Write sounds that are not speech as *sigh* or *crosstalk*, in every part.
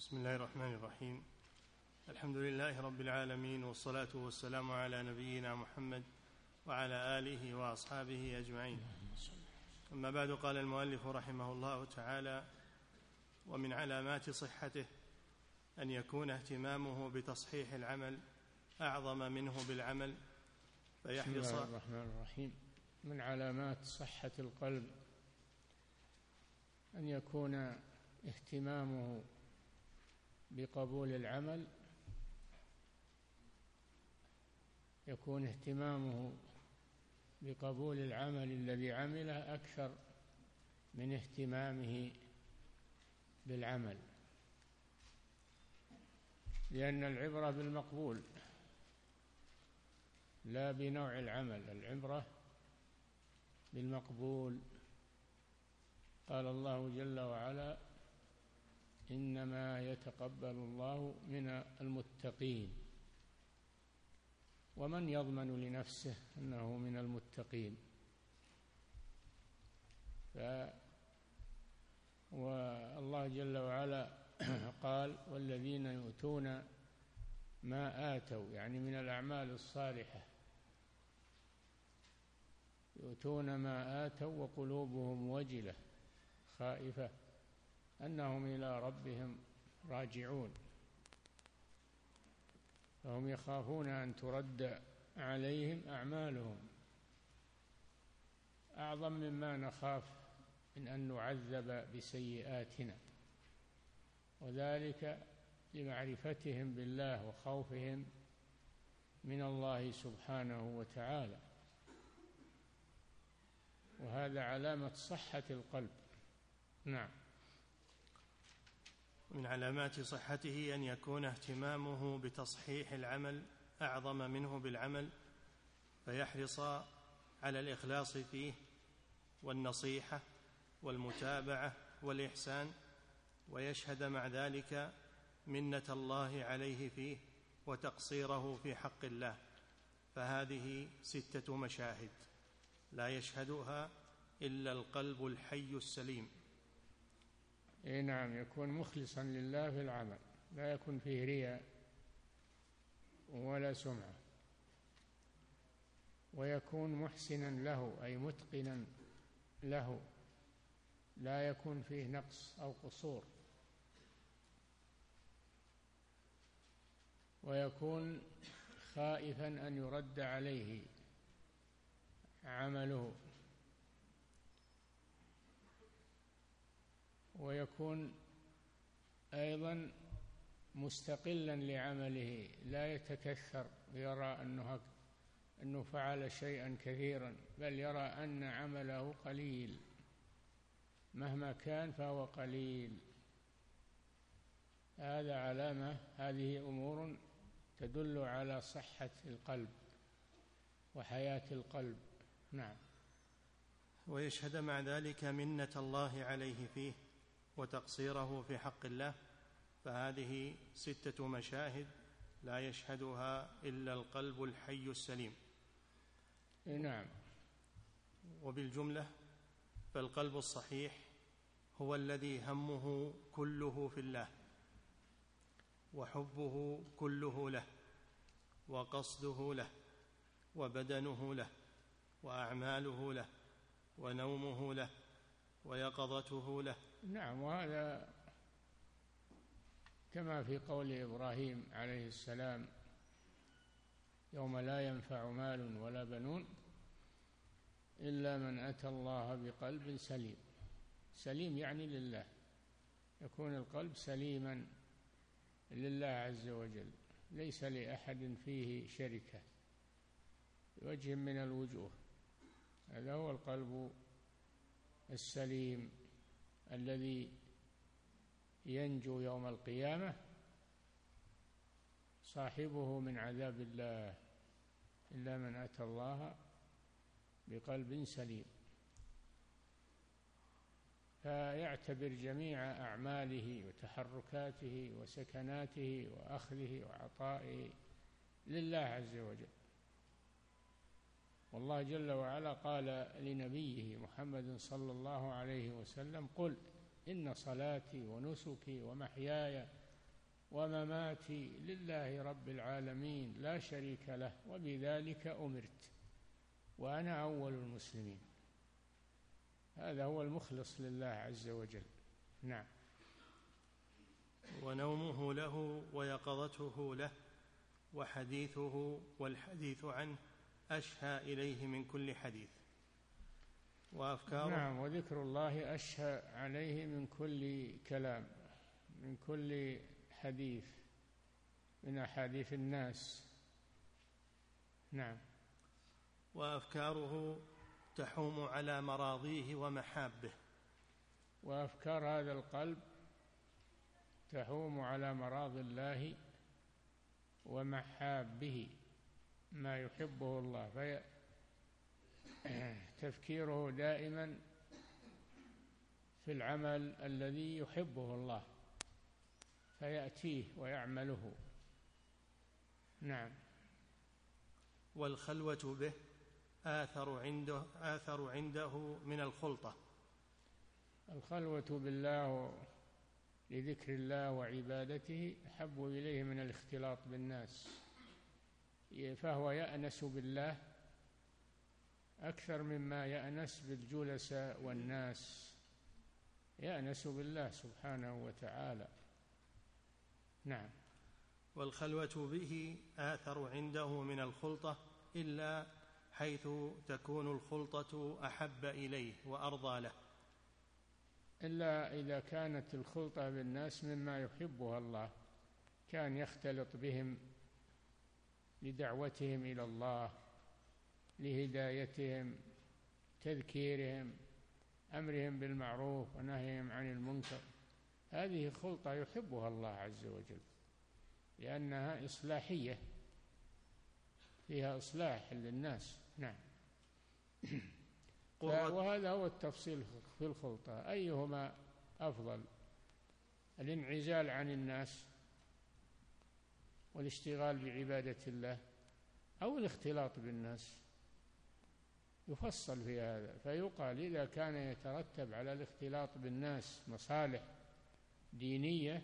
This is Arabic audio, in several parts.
بسم الله الرحمن الرحيم. الحمد لله رب العالمين والصلاة والسلام على نبينا محمد وعلى آله وأصحابه أجمعين. أما بعد قال المؤلف رحمه الله تعالى ومن علامات صحته أن يكون اهتمامه بتصحيح العمل أعظم منه بالعمل. فيحرص بسم الله الرحمن الرحيم. من علامات صحة القلب أن يكون اهتمامه بقبول العمل يكون اهتمامه بقبول العمل الذي عمله أكثر من اهتمامه بالعمل. لأن العبرة بالمقبول لا بنوع العمل العبرة بالمقبول. قال الله جل وعلا إنما يتقبل الله من المتقين. ومن يضمن لنفسه أنه من المتقين. ف والله جل وعلا *clears throat* قال والذين يؤتون ما آتوا يعني من الأعمال الصالحة. يؤتون ما آتوا وقلوبهم وجلة خائفة. أنهم إلى ربهم راجعون. فهم يخافون أن ترد عليهم أعمالهم. أعظم مما نخاف من أن نعذب بسيئاتنا وذلك لمعرفتهم بالله وخوفهم من الله سبحانه وتعالى. وهذا علامة صحة القلب. نعم. من علامات صحته أن يكون اهتمامه بتصحيح العمل أعظم منه بالعمل فيحرص على الإخلاص فيه والنصيحة والمتابعة والإحسان ويشهد مع ذلك منة الله عليه فيه وتقصيره في حق الله. فهذه ستة مشاهد لا يشهدها إلا القلب الحي السليم. إي نعم يكون مخلصا لله في العمل لا يكون فيه رياء ولا سمعة. ويكون محسنا له أي متقنا له لا يكون فيه نقص أو قصور. ويكون خائفا أن يرد عليه عمله. ويكون أيضا مستقلا لعمله لا يتكثر يرى أنه أنه فعل شيئا كثيرا بل يرى أن عمله قليل. مهما كان فهو قليل. هذا علامة هذه أمور تدل على صحة القلب وحياة القلب. نعم. ويشهد مع ذلك منة الله عليه فيه. وتقصيره في حق الله فهذه ستة مشاهد لا يشهدها إلا القلب الحي السليم. نعم. وبالجملة فالقلب الصحيح هو الذي همه كله في الله وحبه كله له وقصده له وبدنه له وأعماله له ونومه له ويقظته له نعم وهذا كما في قول إبراهيم عليه السلام يوم لا ينفع مال ولا بنون إلا من أتى الله بقلب سليم. سليم يعني لله يكون القلب سليما لله عز وجل ليس لأحد فيه شركة بوجه من الوجوه هذا هو القلب السليم. الذي ينجو يوم القيامة صاحبه من عذاب الله إلا من أتى الله بقلب سليم. فيعتبر جميع أعماله وتحركاته وسكناته وأخذه وعطائه لله عز وجل. والله جل وعلا قال لنبيه محمد صلى الله عليه وسلم قل إن صلاتي ونسكي ومحياي ومماتي لله رب العالمين لا شريك له وبذلك أمرت وأنا أول المسلمين. هذا هو المخلص لله عز وجل. نعم. ونومه له ويقظته له وحديثه والحديث عنه أشهى إليه من كل حديث. وأفكاره؟ نعم وذكر الله أشهى عليه من كل كلام من كل حديث من أحاديث الناس. نعم. وأفكاره تحوم على مراضيه ومحابه. وأفكار هذا القلب تحوم على مراض الله ومحابه. ما يحبه الله في تفكيره دائما في العمل الذي يحبه الله فيأتيه ويعمله. نعم. والخلوة به آثر عنده آثر عنده من الخلطة. الخلوة بالله لذكر الله وعبادته أحب إليه من الاختلاط بالناس. فهو يأنس بالله أكثر مما يأنس بالجلساء والناس. يأنس بالله سبحانه وتعالى. نعم. والخلوة به آثر عنده من الخلطة إلا حيث تكون الخلطة أحب إليه وأرضى له. إلا إذا كانت الخلطة بالناس مما يحبها الله كان يختلط بهم لدعوتهم إلى الله لهدايتهم تذكيرهم أمرهم بالمعروف ونهيهم عن المنكر. هذه خلطة يحبها الله عز وجل لأنها إصلاحية فيها إصلاح للناس. نعم. وهذا هو التفصيل في الخلطة. أيهما أفضل؟ الانعزال عن الناس والاشتغال بعبادة الله أو الاختلاط بالناس يفصل في هذا فيقال إذا كان يترتب على الاختلاط بالناس مصالح دينية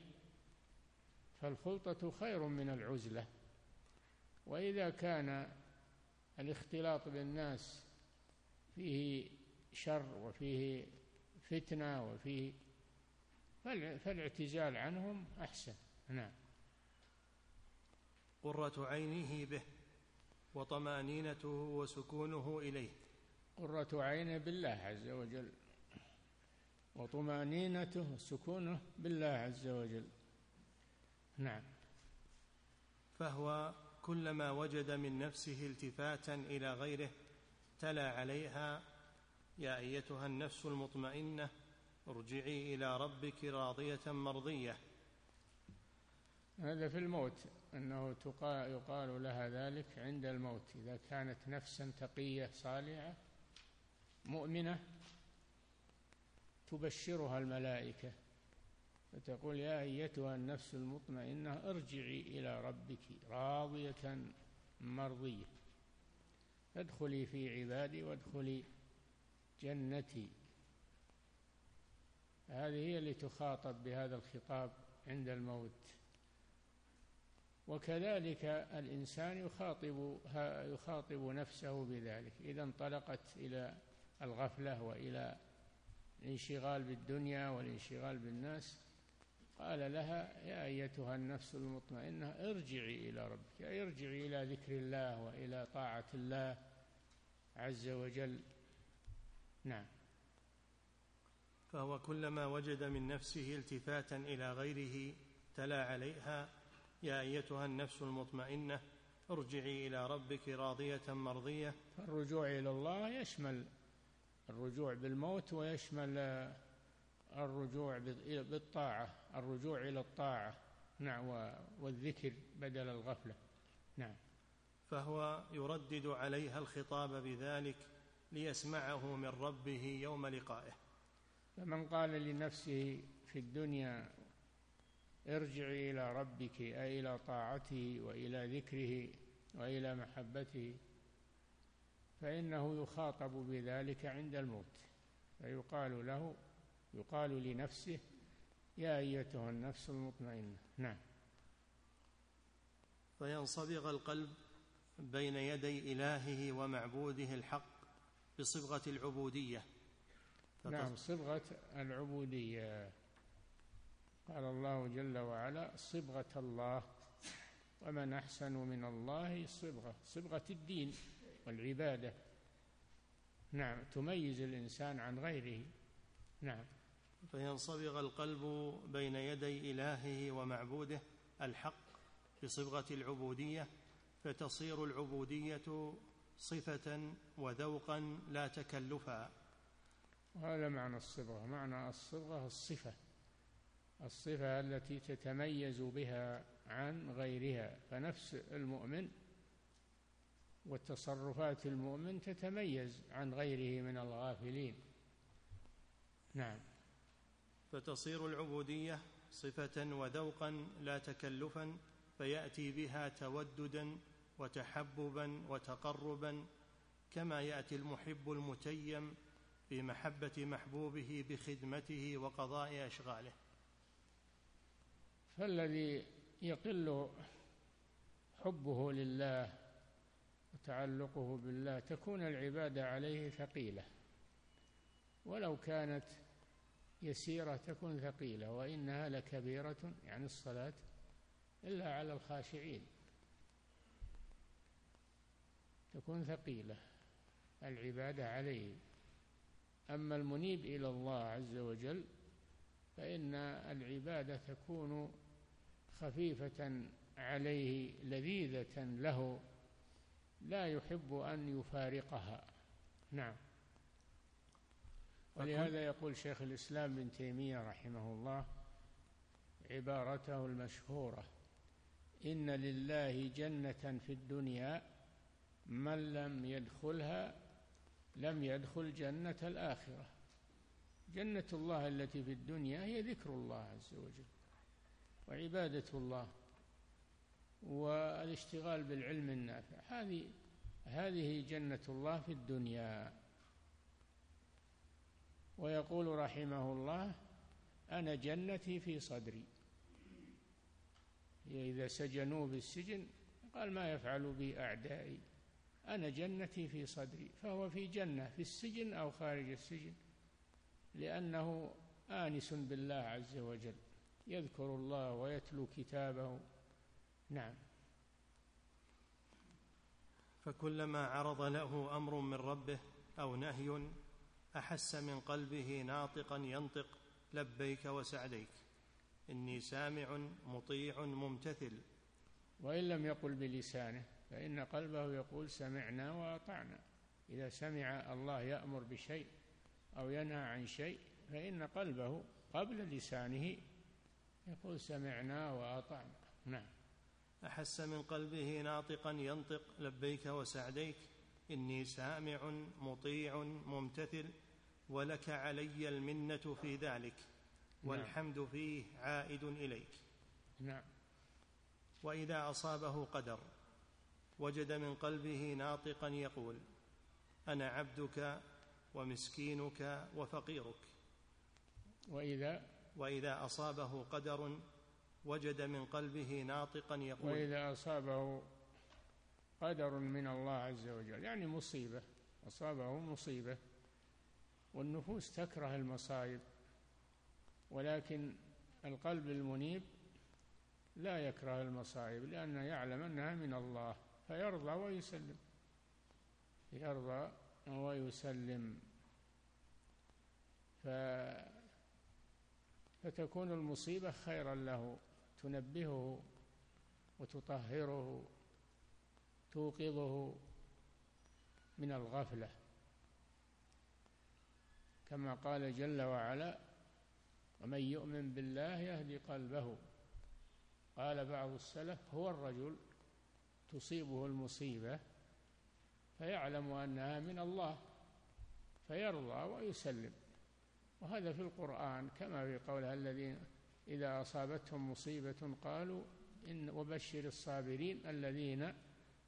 فالخلطة خير من العزلة. وإذا كان الاختلاط بالناس فيه شر وفيه فتنة وفيه فالاعتزال عنهم أحسن. نعم. قرة عينه به وطمأنينته وسكونه إليه. قرة عينه بالله عز وجل وطمأنينته وسكونه بالله عز وجل. نعم. فهو كلما وجد من نفسه التفاتا إلى غيره تلا عليها يا أيتها النفس المطمئنة ارجعي إلى ربك راضية مرضية. هذا في الموت أنه يقال لها ذلك عند الموت. إذا كانت نفسا تقية صالحة مؤمنة تبشرها الملائكة فتقول يا أيتها النفس المطمئنة ارجعي إلى ربك راضية مرضية. ادخلي في عبادي وادخلي جنتي. هذه هي اللي تخاطب بهذا الخطاب عند الموت. وكذلك الإنسان يخاطب يخاطب نفسه بذلك. إذا انطلقت إلى الغفلة وإلى الانشغال بالدنيا والانشغال بالناس قال لها يا أيتها النفس المطمئنة ارجعي إلى ربك ارجعي إلى ذكر الله وإلى طاعة الله عز وجل. نعم. فهو كلما وجد من نفسه التفاتا إلى غيره تلا عليها يا أيتها النفس المطمئنة ارجعي إلى ربك راضية مرضية. الرجوع إلى الله يشمل الرجوع بالموت ويشمل الرجوع بالطاعة الرجوع إلى الطاعة. نعم والذكر بدل الغفلة. نعم. فهو يردد عليها الخطاب بذلك ليسمعه من ربه يوم لقائه. فمن قال لنفسه في الدنيا ارجعي إلى ربك أي إلى طاعته وإلى ذكره وإلى محبته فإنه يخاطب بذلك عند الموت فيقال له يقال لنفسه يا أيتها النفس المطمئنة. نعم. فينصبغ القلب بين يدي إلهه ومعبوده الحق بصبغة العبودية. نعم صبغة العبودية. قال الله جل وعلا صبغة الله ومن أحسن من الله صبغة صبغة الدين والعبادة. نعم تميز الإنسان عن غيره. نعم. فينصبغ القلب بين يدي إلهه ومعبوده الحق بصبغة العبودية فتصير العبودية صفة وذوقا لا تكلفا. وهذا معنى الصبغة. معنى الصبغة الصفة. الصفة التي تتميز بها عن غيرها فنفس المؤمن وتصرفات المؤمن تتميز عن غيره من الغافلين. نعم. فتصير العبودية صفة وذوقا لا تكلفا فيأتي بها توددا وتحببا وتقربا كما يأتي المحب المتيم في محبة محبوبه بخدمته وقضاء أشغاله. فالذي يقل حبه لله وتعلقه بالله تكون العبادة عليه ثقيلة. ولو كانت يسيرة تكون ثقيلة وإنها لكبيرة يعني الصلاة إلا على الخاشعين. تكون ثقيلة العبادة عليه. أما المنيب إلى الله عز وجل فإن العبادة تكون خفيفة عليه لذيذة له لا يحب أن يفارقها. نعم. ولهذا يقول شيخ الإسلام ابن تيمية رحمه الله عبارته المشهورة إن لله جنة في الدنيا من لم يدخلها لم يدخل جنة الآخرة. جنة الله التي في الدنيا هي ذكر الله عز وجل. وعبادة الله والاشتغال بالعلم النافع. هذه هذه جنة الله في الدنيا. ويقول رحمه الله أنا جنتي في صدري. إذا سجنوه بالسجن قال ما يفعل بي أعدائي. أنا جنتي في صدري. فهو في جنة في السجن أو خارج السجن. لأنه آنس بالله عز وجل. يذكر الله ويتلو كتابه. نعم. فكلما عرض له أمر من ربه أو نهي أحس من قلبه ناطقا ينطق لبيك وسعديك إني سامع مطيع ممتثل. وإن لم يقل بلسانه فإن قلبه يقول سمعنا وأطعنا. إذا سمع الله يأمر بشيء أو ينهى عن شيء فإن قلبه قبل لسانه يقول سمعنا وأطعنا. نعم. أحس من قلبه ناطقا ينطق لبيك وسعديك. إني سامع مطيع ممتثل ولك علي المنة في ذلك نعم. والحمد فيه عائد إليك. نعم. وإذا أصابه قدر وجد من قلبه ناطقا يقول أنا عبدك ومسكينك وفقيرك. وإذا وإذا أصابه قدر وجد من قلبه ناطقا يقول وإذا أصابه قدر من الله عز وجل يعني مصيبة أصابه مصيبة والنفوس تكره المصائب ولكن القلب المنيب لا يكره المصائب لأنه يعلم أنها من الله فيرضى ويسلم يرضى ويسلم. ف فتكون المصيبة خيرا له تنبهه وتطهره توقظه من الغفلة. كما قال جل وعلا ومن يؤمن بالله يهدي قلبه. قال بعض السلف هو الرجل تصيبه المصيبة فيعلم أنها من الله فيرضى ويسلم. وهذا في القرآن كما في قولها الذين إذا أصابتهم مصيبة قالوا إن وبشر الصابرين الذين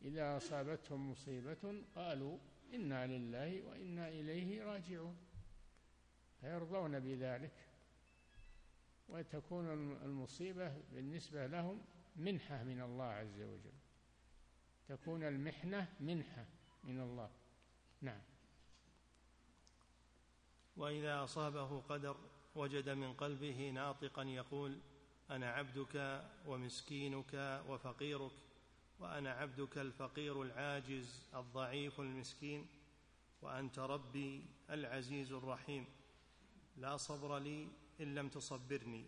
إذا أصابتهم مصيبة قالوا إنا لله وإنا إليه راجعون. فيرضون بذلك وتكون المصيبة بالنسبة لهم منحة من الله عز وجل. تكون المحنة منحة من الله. نعم. وإذا أصابه قدر وجد من قلبه ناطقا يقول أنا عبدك ومسكينك وفقيرك وأنا عبدك الفقير العاجز الضعيف المسكين وأنت ربي العزيز الرحيم. لا صبر لي إن لم تصبرني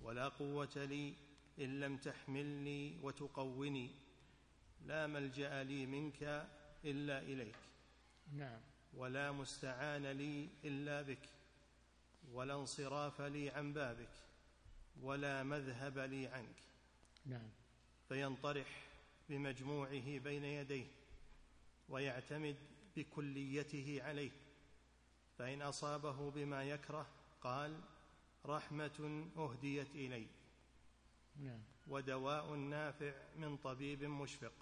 ولا قوة لي إن لم تحملني وتقوني. لا ملجأ لي منك إلا إليك. نعم. ولا مستعان لي إلا بك ولا انصراف لي عن بابك ولا مذهب لي عنك. نعم. فينطرح بمجموعه بين يديه ويعتمد بكليته عليه. فإن أصابه بما يكره قال رحمة أهديت إلي. نعم. ودواء نافع من طبيب مشفق.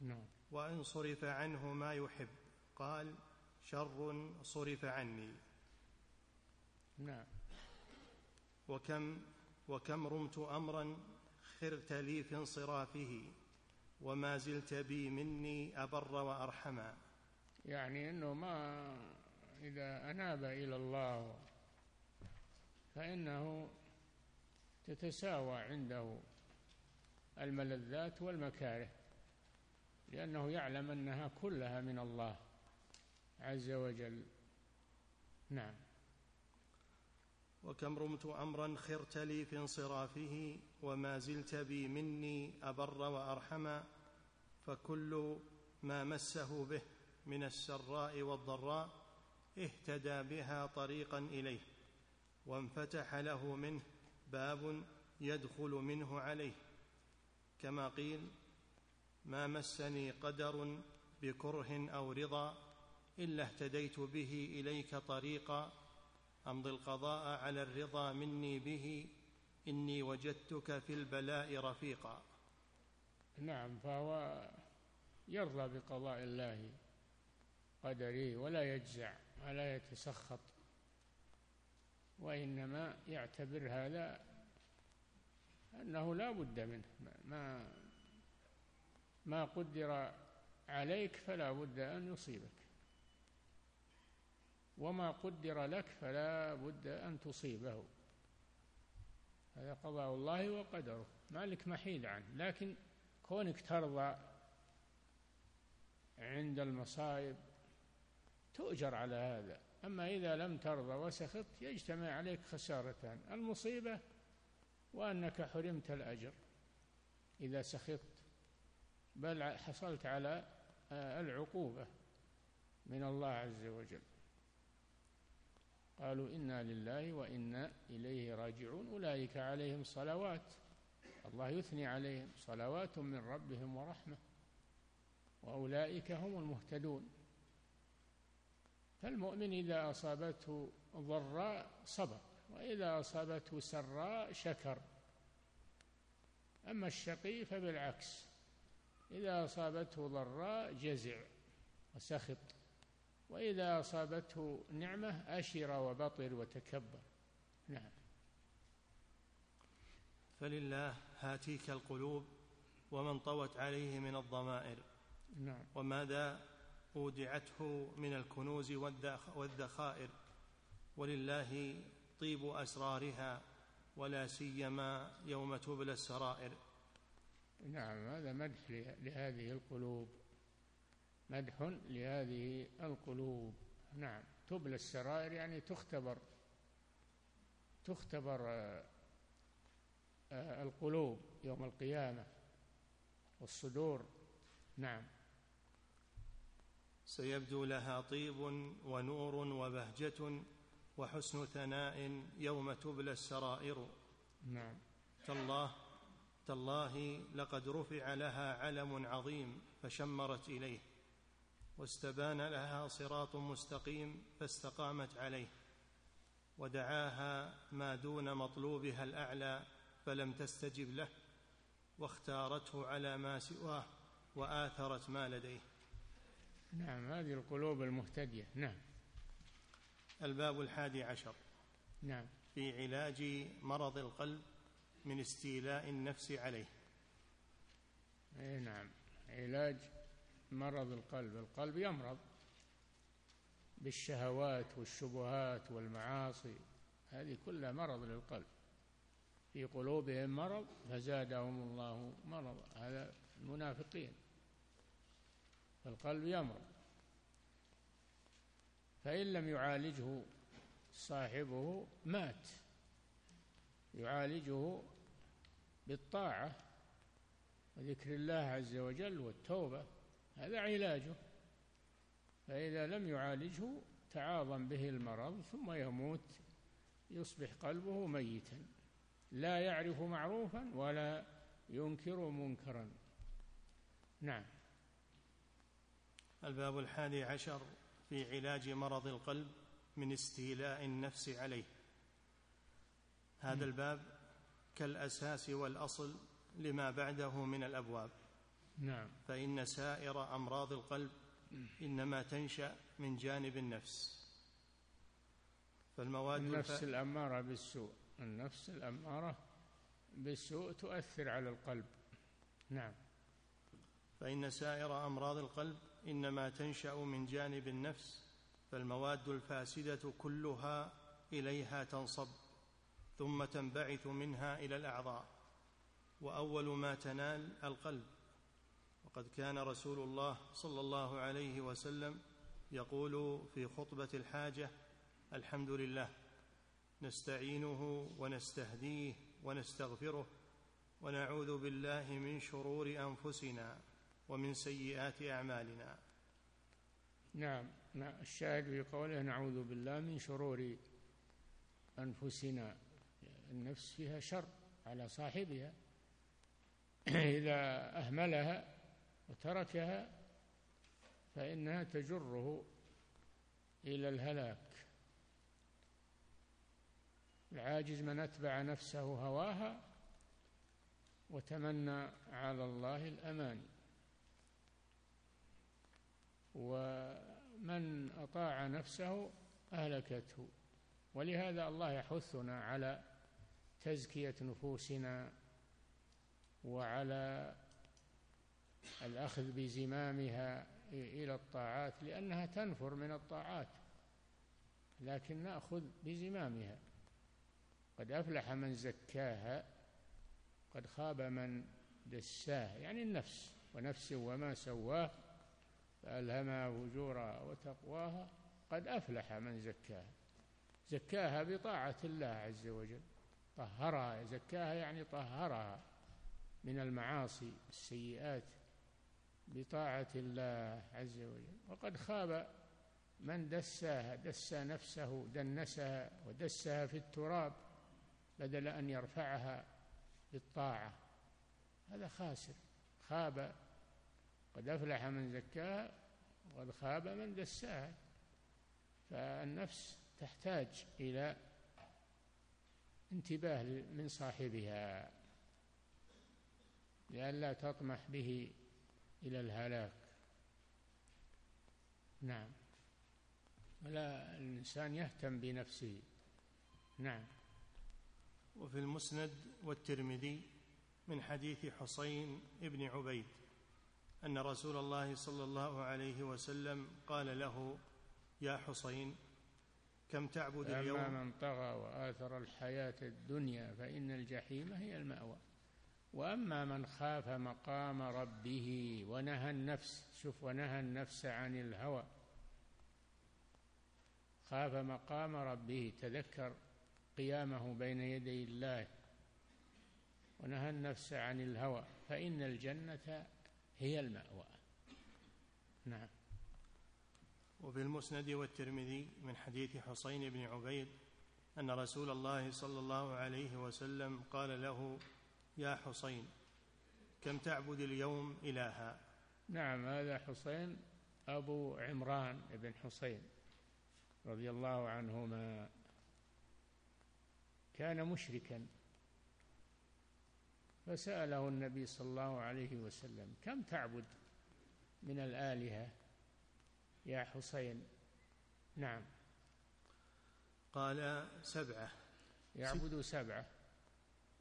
نعم. وإن صرف عنه ما يحب قال شر صرف عني. نعم. وكم وكم رمت أمرا خرت لي في انصرافه وما زلت بي مني أبر وأرحما يعني أنه ما إذا أناب إلى الله فإنه تتساوى عنده الملذات والمكاره لأنه يعلم أنها كلها من الله. عز وجل. نعم. وكم رمت أمرا خرت لي في انصرافه وما زلت بي مني أبر وارحما فكل ما مسه به من السراء والضراء اهتدى بها طريقا إليه وانفتح له منه باب يدخل منه عليه. كما قيل ما مسني قدر بكره أو رضا إلا اهتديت به إليك طريقا امضي القضاء على الرضا مني به إني وجدتك في البلاء رفيقا. نعم فهو يرضى بقضاء الله قدره ولا يجزع ولا يتسخط وإنما يعتبر هذا أنه لا بد منه. ما ما قدر عليك فلا بد أن يصيبك. وما قدر لك فلا بد أن تصيبه. هذا قضاء الله وقدره. ما لك محيد عنه. لكن كونك ترضى عند المصائب تؤجر على هذا. أما إذا لم ترضى وسخط يجتمع عليك خسارتان. المصيبة وأنك حرمت الأجر إذا سخطت. بل حصلت على العقوبة من الله عز وجل. قالوا إنا لله وإنا إليه راجعون. أولئك عليهم صلوات. الله يثني عليهم. صلوات من ربهم ورحمة. وأولئك هم المهتدون. فالمؤمن إذا أصابته ضراء صبر وإذا أصابته سراء شكر. أما الشقي فبالعكس إذا أصابته ضراء جزع وسخط. وإذا أصابته نعمة أشر وبطر وتكبر. نعم. فلله هاتيك القلوب ومن طوت عليه من الضمائر. نعم. وماذا اودعته من الكنوز والذخائر. ولله طيب أسرارها ولا سيما يوم تبلى السرائر. نعم هذا مدح لهذه القلوب. مدح لهذه القلوب. نعم. تبلى السرائر يعني تختبر تختبر آه، آه، القلوب يوم القيامة والصدور. نعم. سيبدو لها طيب ونور وبهجة وحسن ثناء يوم تبلى السرائر. نعم. تالله تالله لقد رفع لها علم عظيم فشمرت إليه. واستبان لها صراط مستقيم فاستقامت عليه ودعاها ما دون مطلوبها الأعلى فلم تستجب له واختارته على ما سواه وآثرت ما لديه. نعم هذه القلوب المهتدية. نعم. الباب الحادي عشر. نعم. في علاج مرض القلب من استيلاء النفس عليه. اي نعم. علاج مرض القلب. القلب يمرض بالشهوات والشبهات والمعاصي. هذه كلها مرض للقلب. في قلوبهم مرض فزادهم الله مرض. هذا المنافقين. فالقلب يمرض. فإن لم يعالجه صاحبه مات. يعالجه بالطاعة وذكر الله عز وجل والتوبة. هذا علاجه. فإذا لم يعالجه تعاظم به المرض ثم يموت يصبح قلبه ميتا. لا يعرف معروفا ولا ينكر منكرا. نعم. الباب الحادي عشر في علاج مرض القلب من استيلاء النفس عليه. هذا الباب كالأساس والأصل لما بعده من الأبواب. نعم. فإن سائر أمراض القلب إنما تنشأ من جانب النفس. فالمواد النفس الأمارة بالسوء. النفس الأمارة بالسوء تؤثر على القلب. نعم. فإن سائر أمراض القلب إنما تنشأ من جانب النفس فالمواد الفاسدة كلها إليها تنصب ثم تنبعث منها إلى الأعضاء وأول ما تنال القلب وقد كان رسول الله صلى الله عليه وسلم يقول في خطبة الحاجة الحمد لله نستعينه ونستهديه ونستغفره ونعوذ بالله من شرور أنفسنا ومن سيئات أعمالنا. نعم الشاهد في قوله نعوذ بالله من شرور أنفسنا. النفس فيها شر على صاحبها. إذا أهملها وتركها فإنها تجره إلى الهلاك. العاجز من أتبع نفسه هواها وتمنى على الله الاماني ومن أطاع نفسه أهلكته. ولهذا الله يحثنا على تزكية نفوسنا وعلى الأخذ بزمامها إلى الطاعات لأنها تنفر من الطاعات لكن نأخذ بزمامها. قد أفلح من زكاها قد خاب من دساها يعني النفس ونفس وما سواه فألهمها فجورها وتقواها قد أفلح من زكاها. زكاها بطاعة الله عز وجل. طهرها زكاها يعني طهرها من المعاصي السيئات بطاعة الله عز وجل. وقد خاب من دساها دسى نفسه دنسها ودسها في التراب بدل أن يرفعها بالطاعة. هذا خاسر. خاب قد أفلح من زكاها وقد خاب من دساها. فالنفس تحتاج إلى انتباه من صاحبها لئلا تطمح به إلى الهلاك. نعم. ولا الإنسان يهتم بنفسه. نعم. وفي المسند والترمذي من حديث حسين بن عبيد أن رسول الله صلى الله عليه وسلم قال له يا حسين كم تعبد اليوم؟ أما من طغى وآثر الحياة الدنيا فإن الجحيم هي المأوى. وأما من خاف مقام ربه ونهى النفس شوف ونهى النفس عن الهوى. خاف مقام ربه تذكر قيامه بين يدي الله. ونهى النفس عن الهوى. فإن الجنة هي المأوى. نعم. وفي المسند والترمذي من حديث حسين بن عبيد أن رسول الله صلى الله عليه وسلم قال له يا حسين كم تعبد اليوم إلها؟ نعم هذا حسين أبو عمران بن حسين رضي الله عنهما كان مشركا. فسأله النبي صلى الله عليه وسلم كم تعبد من الآلهة يا حسين؟ نعم. قال سبعة. يعبد سبعة.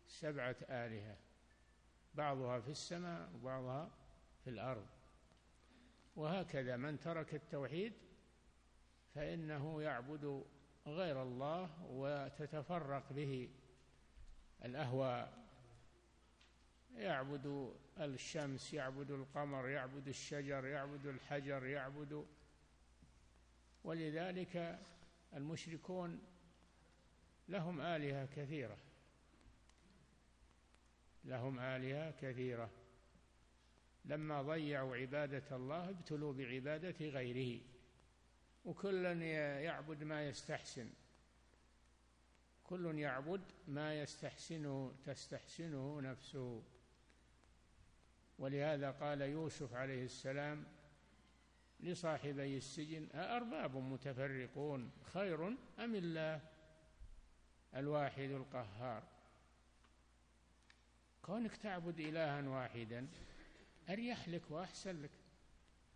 سبعة آلهة بعضها في السماء وبعضها في الأرض. وهكذا من ترك التوحيد فإنه يعبد غير الله وتتفرق به الأهواء. يعبد الشمس يعبد القمر يعبد الشجر يعبد الحجر يعبد. ولذلك المشركون لهم آلهة كثيرة. لهم آلهة كثيرة. لما ضيعوا عبادة الله ابتلوا بعبادة غيره. وكلا يعبد ما يستحسن. كل يعبد ما يستحسنه تستحسنه نفسه. ولهذا قال يوسف عليه السلام لصاحبي السجن أأرباب متفرقون خير أم الله؟ الواحد القهار. كونك تعبد إلها واحدا أريح لك وأحسن لك.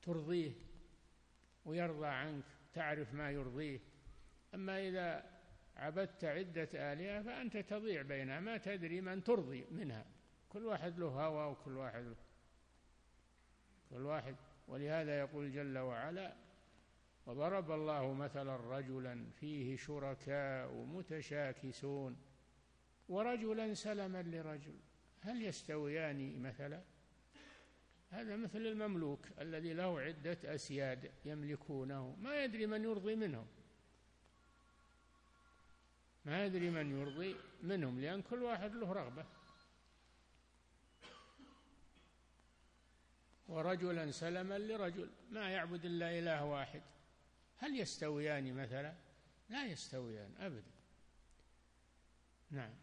ترضيه ويرضى عنك تعرف ما يرضيه. أما إذا عبدت عدة آلهة فأنت تضيع بينها ما تدري من ترضي منها. كل واحد له هوى وكل واحد له. كل واحد. ولهذا يقول جل وعلا وضرب الله مثلا رجلا فيه شركاء متشاكسون ورجلا سلما لرجل. هل يستويان مثلا؟ هذا مثل المملوك الذي له عدة أسياد يملكونه. ما يدري من يرضي منهم. ما يدري من يرضي منهم لأن كل واحد له رغبة. ورجلا سلما لرجل ما يعبد إلا إله واحد. هل يستويان مثلا؟ لا يستويان أبدا. نعم.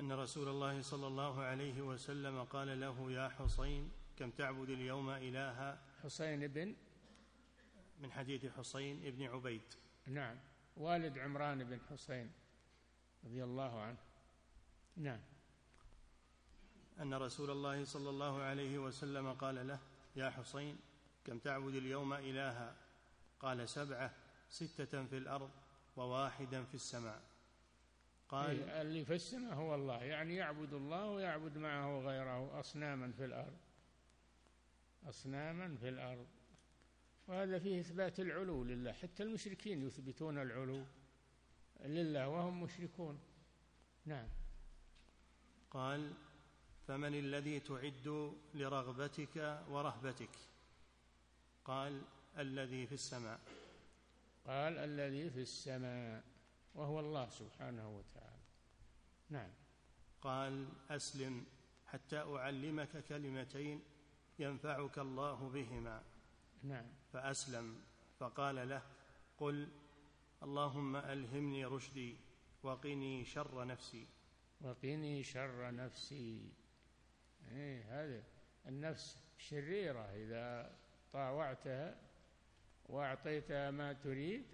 أن رسول الله صلى الله عليه وسلم قال له يا حسين كم تعبد اليوم إلها؟ حسين بن من حديث حسين بن عبيد. نعم. والد عمران بن حسين رضي الله عنه. نعم. أن رسول الله صلى الله عليه وسلم قال له يا حسين كم تعبد اليوم إلها؟ قال سبعة ستة في الأرض وواحدا في السماء. قال إيه، اللي في السماء هو الله يعني يعبد الله ويعبد معه غيره أصناما في الأرض أصناما في الأرض. وهذا فيه إثبات العلو لله حتى المشركين يثبتون العلو لله وهم مشركون. نعم. قال فمن الذي تعد لرغبتك ورهبتك؟ قال الذي في السماء. قال الذي في السماء. وهو الله سبحانه وتعالى. نعم. قال أسلم حتى أعلمك كلمتين ينفعك الله بهما. نعم. فأسلم فقال له قل اللهم ألهمني رشدي وقني شر نفسي. وقني شر نفسي. إيه هذه النفس شريرة. إذا طاوعتها وأعطيتها ما تريد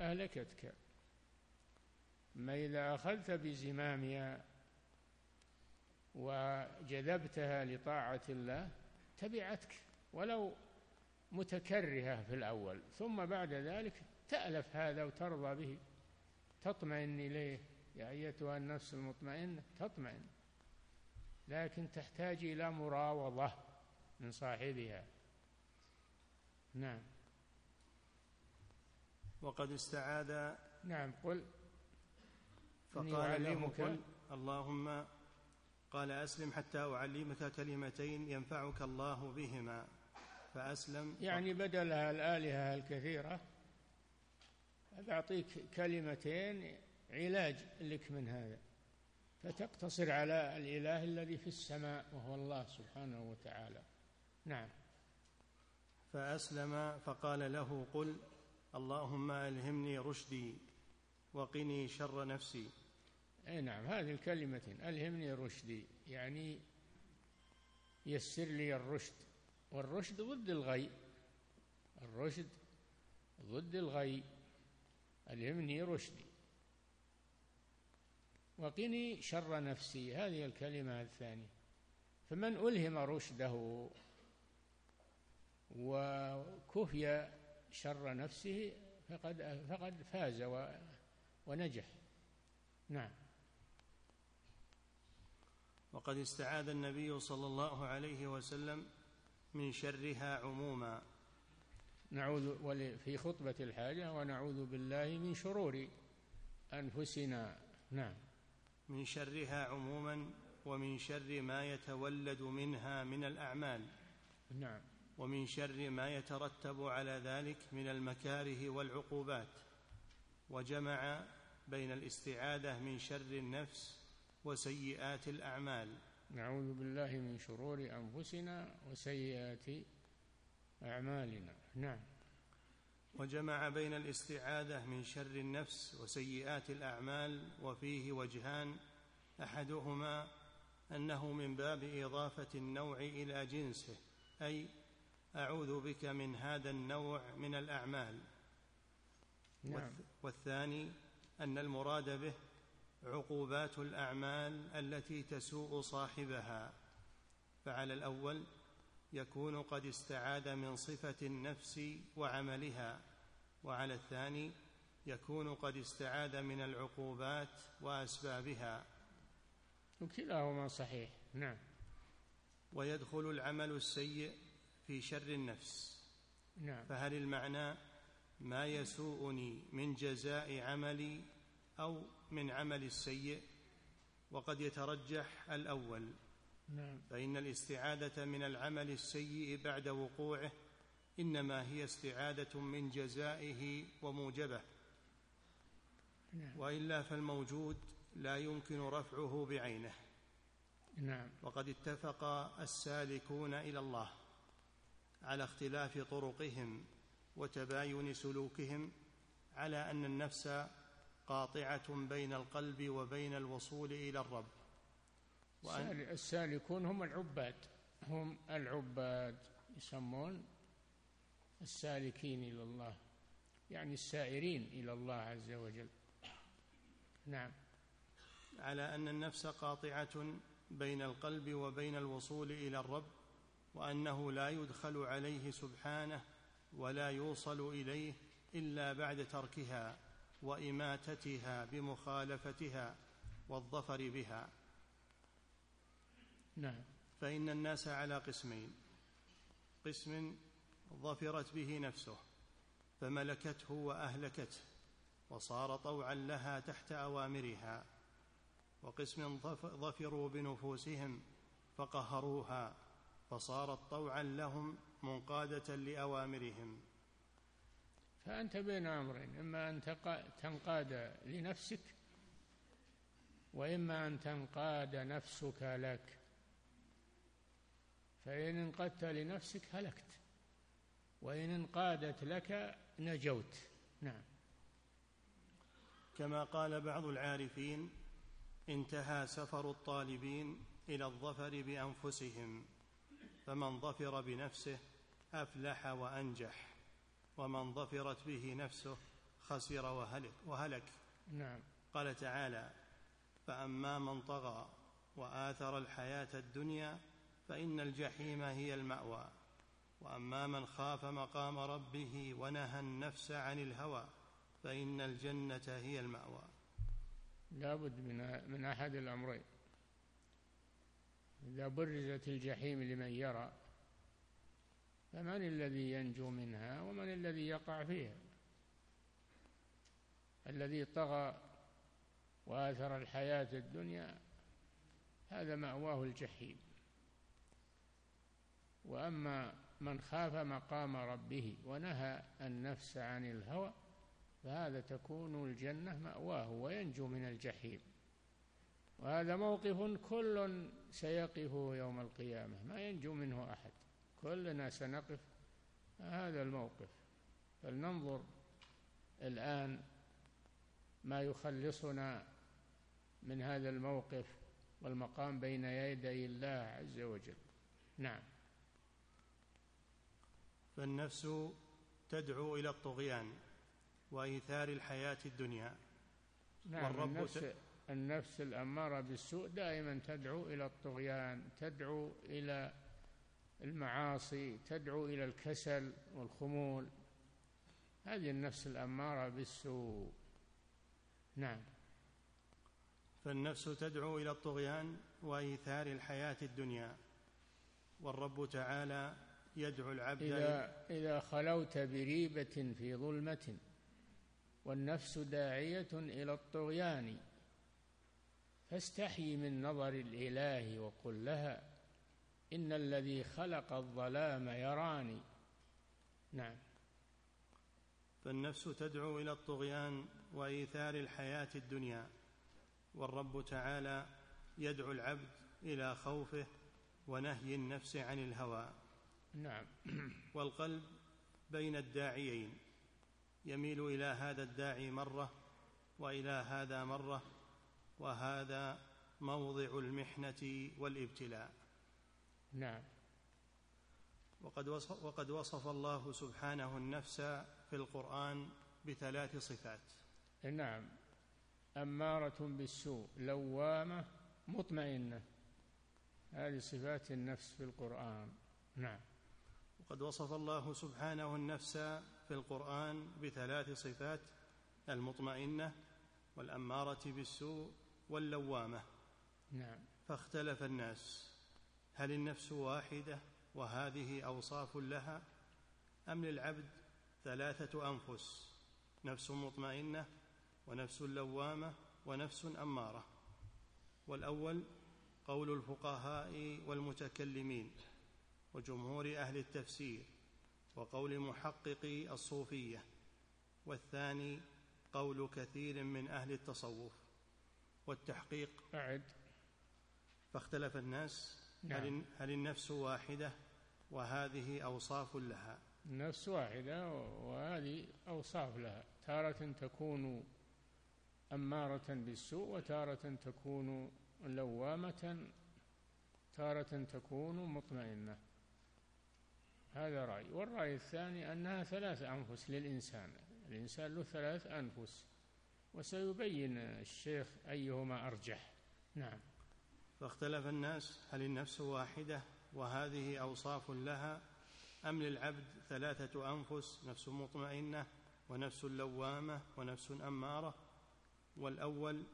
أهلكتك. أما إذا أخذت بزمامها وجذبتها لطاعة الله تبعتك ولو متكرهة في الأول. ثم بعد ذلك تألف هذا وترضى به. تطمئن إليه. يا أيتها النفس المطمئنة تطمئن. لكن تحتاج إلى مراوضة من صاحبها. نعم. وقد استعاذ نعم قل. فقال له قل اللهم قال أسلم حتى أعلمك كلمتين ينفعك الله بهما. فأسلم. يعني بدلها الآلهة الكثيرة أعطيك كلمتين علاج لك من هذا. فتقتصر على الإله الذي في السماء وهو الله سبحانه وتعالى. نعم. فأسلم فقال له قل اللهم ألهمني رشدي. وقني شر نفسي. أي نعم هذه الكلمتين ألهمني رشدي يعني يسر لي الرشد. والرشد ضد الغي. الرشد ضد الغي. ألهمني رشدي. وقني شر نفسي هذه الكلمة الثانية. فمن ألهم رشده وكفي شر نفسه فقد فقد فاز ونجح. نعم. وقد استعاذ النبي صلى الله عليه وسلم من شرها عموما. نعوذ في خطبة الحاجة ونعوذ بالله من شرور أنفسنا. نعم. من شرها عموما ومن شر ما يتولد منها من الأعمال. نعم. ومن شر ما يترتب على ذلك من المكاره والعقوبات. وجمع بين الاستعاذة من شر النفس وسيئات الأعمال. نعوذ بالله من شرور أنفسنا وسيئات أعمالنا. نعم. وجمع بين الاستعاذة من شر النفس وسيئات الأعمال وفيه وجهان أحدهما أنه من باب إضافة النوع إلى جنسه أي أعوذ بك من هذا النوع من الأعمال. نعم. والثاني أن المراد به عقوبات الأعمال التي تسوء صاحبها. فعلى الأول يكون قد استعاد من صفة النفس وعملها وعلى الثاني يكون قد استعاد من العقوبات وأسبابها. وكلاهما صحيح نعم. ويدخل العمل السيء في شر النفس. نعم. فهل المعنى ما يسوءني من جزاء عملي أو من عمل السيء وقد يترجح الأول. نعم. فإن الاستعادة من العمل السيء بعد وقوعه إنما هي استعادة من جزائه وموجبه. نعم. وإلا فالموجود لا يمكن رفعه بعينه. نعم. وقد اتفق السالكون إلى الله على اختلاف طرقهم وتباين سلوكهم على أن النفس قاطعة بين القلب وبين الوصول إلى الرب. وأن السالكون هم العباد هم العباد يسمون السالكين إلى الله يعني السائرين إلى الله عز وجل. نعم. على أن النفس قاطعة بين القلب وبين الوصول إلى الرب وأنه لا يدخل عليه سبحانه ولا يوصل إليه إلا بعد تركها وإماتتها بمخالفتها والظفر بها. نعم. فإن الناس على قسمين. قسم ظفرت به نفسه فملكته وأهلكته وصار طوعا لها تحت أوامرها. وقسم ظفروا بنفوسهم فقهروها فصارت طوعا لهم منقادة لأوامرهم. فأنت بين أمرين إما أن تنقاد لنفسك وإما أن تنقاد نفسك لك. فإن انقدت لنفسك هلكت وإن انقادت لك نجوت. نعم. كما قال بعض العارفين انتهى سفر الطالبين إلى الظفر بأنفسهم. فمن ظفر بنفسه أفلح وأنجح ومن ظفرت به نفسه خسر وهلك, وهلك. نعم. قال تعالى فأما من طغى وآثر الحياة الدنيا فإن الجحيم هي المأوى وأما من خاف مقام ربه ونهى النفس عن الهوى فإن الجنة هي المأوى. لابد من من أحد الأمرين. إذا برزت الجحيم لمن يرى فمن الذي ينجو منها ومن الذي يقع فيها؟ الذي طغى وآثر الحياة الدنيا هذا مأواه الجحيم. وأما من خاف مقام ربه ونهى النفس عن الهوى فهذا تكون الجنة مأواه وينجو من الجحيم. وهذا موقف كل سيقف يوم القيامة ما ينجو منه أحد. كلنا سنقف. هذا الموقف. فلننظر الآن ما يخلصنا من هذا الموقف والمقام بين يدي الله عز وجل. نعم. فالنفس تدعو إلى الطغيان وإيثار الحياة الدنيا. نعم والرب النفس النفس الأمارة بالسوء دائما تدعو إلى الطغيان تدعو إلى المعاصي تدعو إلى الكسل والخمول. هذه النفس الأمارة بالسوء. نعم. فالنفس تدعو إلى الطغيان وإيثار الحياة الدنيا. والرب تعالى يدعو العبد إذا, إذا خلوت بريبة في ظلمة والنفس داعية إلى الطغيان. فاستحي من نظر الإله وقل لها إن الذي خلق الظلام يراني. نعم. فالنفس تدعو إلى الطغيان وإيثار الحياة الدنيا والرب تعالى يدعو العبد إلى خوفه ونهي النفس عن الهوى. نعم. *clears throat* والقلب بين الداعيين يميل إلى هذا الداعي مرة وإلى هذا مرة وهذا موضع المحنة والابتلاء. نعم. وقد وصف, وقد وصف الله سبحانه النفس في القرآن بثلاث صفات. نعم. أمارة بالسوء لوامة مطمئنة. هذه صفات النفس في القرآن. نعم. وقد وصف الله سبحانه النفس في القرآن بثلاث صفات المطمئنة والأمارة بالسوء واللوامة. نعم. فاختلف الناس. هل النفس واحدة وهذه أوصاف لها؟ أم للعبد ثلاثة أنفس؟ نفس مطمئنة ونفس لوامة ونفس أمارة. والأول قول الفقهاء والمتكلمين وجمهور أهل التفسير وقول محققي الصوفية. والثاني قول كثير من أهل التصوف. والتحقيق. أعد. فاختلف الناس. نعم. هل, هل النفس واحدة؟ وهذه أوصاف لها. النفس واحدة وهذه أوصاف لها. تارة تكون أمارة بالسوء وتارة تكون لوامة تارة تكون مطمئنة. هذا رأي. والرأي الثاني أنها ثلاث أنفس للإنسان. الإنسان له ثلاث أنفس. وسيبين الشيخ أيهما أرجح. نعم. فاختلف الناس هل النفس واحدة وهذه أوصاف لها أم للعبد ثلاثة أنفس نفس مطمئنة ونفس لوامة ونفس أمارة؟ والأول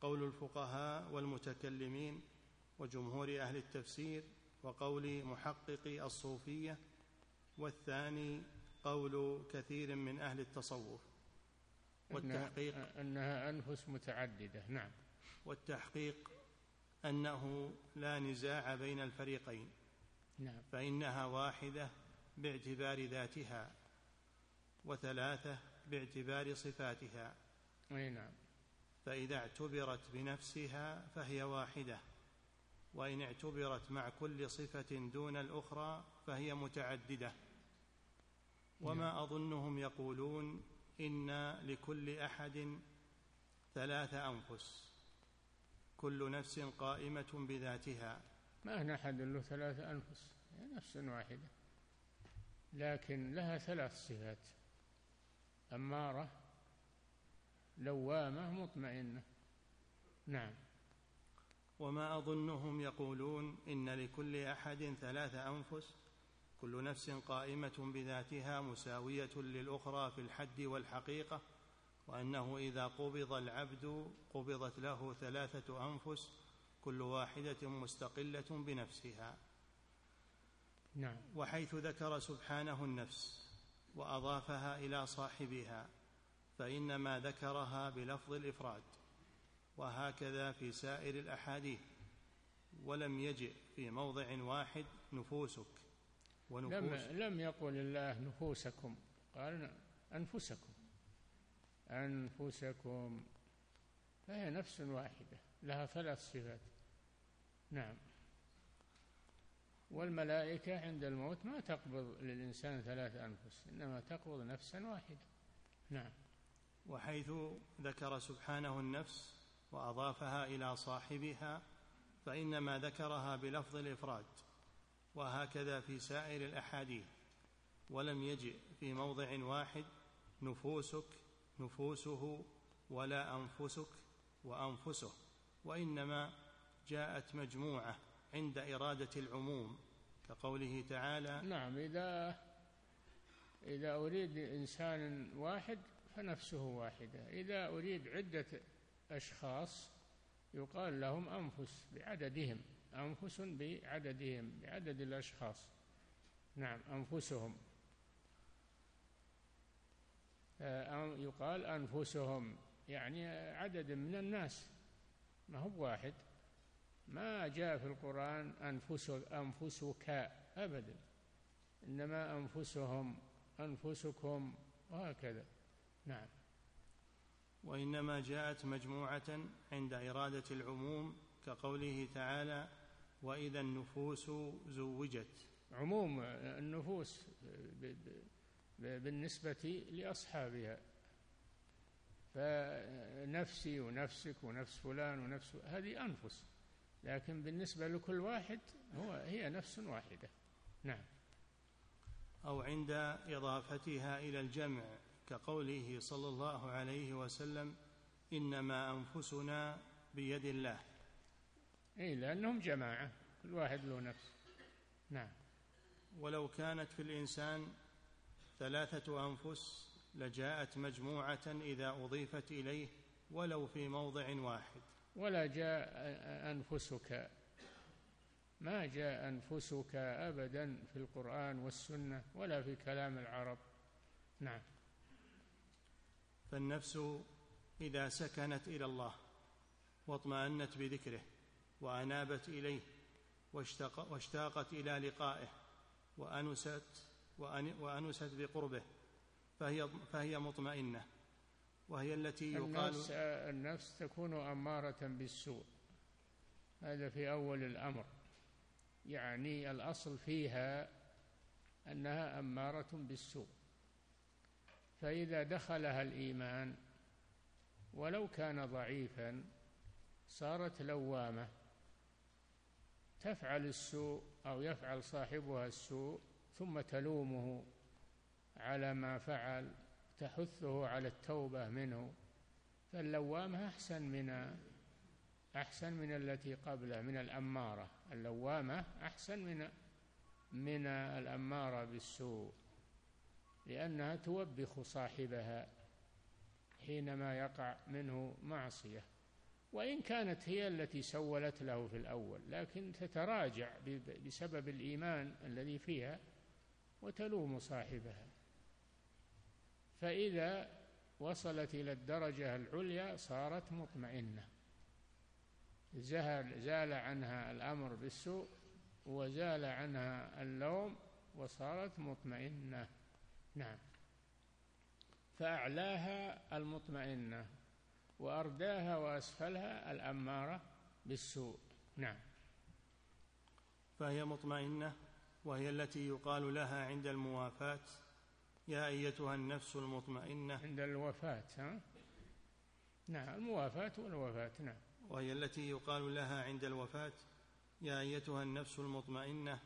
قول الفقهاء والمتكلمين وجمهور أهل التفسير وقول محقق الصوفية والثاني قول كثير من أهل التصوف. والتحقيق انها أنفس متعددة نعم. والتحقيق أنه لا نزاع بين الفريقين نعم. فإنها واحدة باعتبار ذاتها وثلاثة باعتبار صفاتها. أي نعم. فإذا اعتبرت بنفسها فهي واحدة وإن اعتبرت مع كل صفة دون الأخرى فهي متعددة. وما نعم. أظنهم يقولون إن لكل أحد ثلاث أنفس كل نفس قائمة بذاتها. ما هنا أحد له ثلاث أنفس هي نفس واحدة لكن لها ثلاث صفات. أمارة لوامة مطمئنة. نعم. وما أظنهم يقولون إن لكل أحد ثلاث أنفس كل نفس قائمة بذاتها مساوية للأخرى في الحد والحقيقة وأنه إذا قبض العبد قبضت له ثلاثة أنفس كل واحدة مستقلة بنفسها. نعم. وحيث ذكر سبحانه النفس وأضافها إلى صاحبها فإنما ذكرها بلفظ الإفراد وهكذا في سائر الأحاديث ولم يجئ في موضع واحد نفوسك. ونفوس لم, لم يقل الله نفوسكم. قال أنفسكم. أنفسكم. فهي نفس واحدة لها ثلاث صفات. نعم. والملائكة عند الموت ما تقبض للإنسان ثلاث أنفس إنما تقبض نفسا واحدة. نعم. وحيث ذكر سبحانه النفس وأضافها إلى صاحبها فإنما ذكرها بلفظ الإفراد. وهكذا في سائر الأحاديث. ولم يجئ في موضع واحد نفوسك نفوسه ولا أنفسك وأنفسه وإنما جاءت مجموعة عند إرادة العموم كقوله تعالى نعم إذا إذا أريد إنسان واحد فنفسه واحدة. إذا أريد عدة أشخاص يقال لهم أنفس بعددهم. أنفس بعددهم بعدد الأشخاص. نعم أنفسهم. آه، يقال أنفسهم يعني عدد من الناس. ما هو واحد. ما جاء في القرآن أنفس أنفسك أبدا. إنما أنفسهم أنفسكم وهكذا. نعم. وإنما جاءت مجموعة عند إرادة العموم كقوله تعالى وإذا النفوس زوجت. عموم النفوس بالنسبة لأصحابها. فنفسي ونفسك ونفس فلان ونفس هذه أنفس. لكن بالنسبة لكل واحد هو هي نفس واحدة. نعم. أو عند إضافتها إلى الجمع كقوله صلى الله عليه وسلم إنما أنفسنا بيد الله. أي لأنهم جماعة كل واحد له نفس. نعم. ولو كانت في الإنسان ثلاثة أنفس لجاءت مجموعة إذا أضيفت إليه ولو في موضع واحد. ولا جاء أنفسك ما جاء أنفسك أبدا في القرآن والسنة ولا في كلام العرب. نعم. فالنفس إذا سكنت إلى الله واطمأنت بذكره وأنابت إليه واشتاقت إلى لقائه وأنست وأنست بقربه فهي فهي مطمئنة وهي التي يقال النفس, النفس تكون أمارة بالسوء. هذا في أول الأمر. يعني الأصل فيها أنها أمارة بالسوء. فإذا دخلها الإيمان ولو كان ضعيفا صارت لوامة. تفعل السوء أو يفعل صاحبها السوء ثم تلومه على ما فعل تحثه على التوبة منه. فاللوامة أحسن من أحسن من التي قبله من الأمارة. اللوامة أحسن من من الأمارة بالسوء لأنها توبخ صاحبها حينما يقع منه معصية. وإن كانت هي التي سولت له في الأول لكن تتراجع بسبب الإيمان الذي فيها وتلوم صاحبها. فإذا وصلت إلى الدرجة العليا صارت مطمئنة. زال, زال عنها الأمر بالسوء وزال عنها اللوم وصارت مطمئنة. نعم. فأعلاها المطمئنة. وأرداها وأسفلها الأمارة بالسوء. نعم. فهي مطمئنة وهي التي يقال لها عند الموافاة. يا أيتها النفس المطمئنة. عند الوفاة ها؟ نعم الموافاة والوفاة نعم. وهي التي يقال لها عند الوفاة. يا أيتها النفس المطمئنة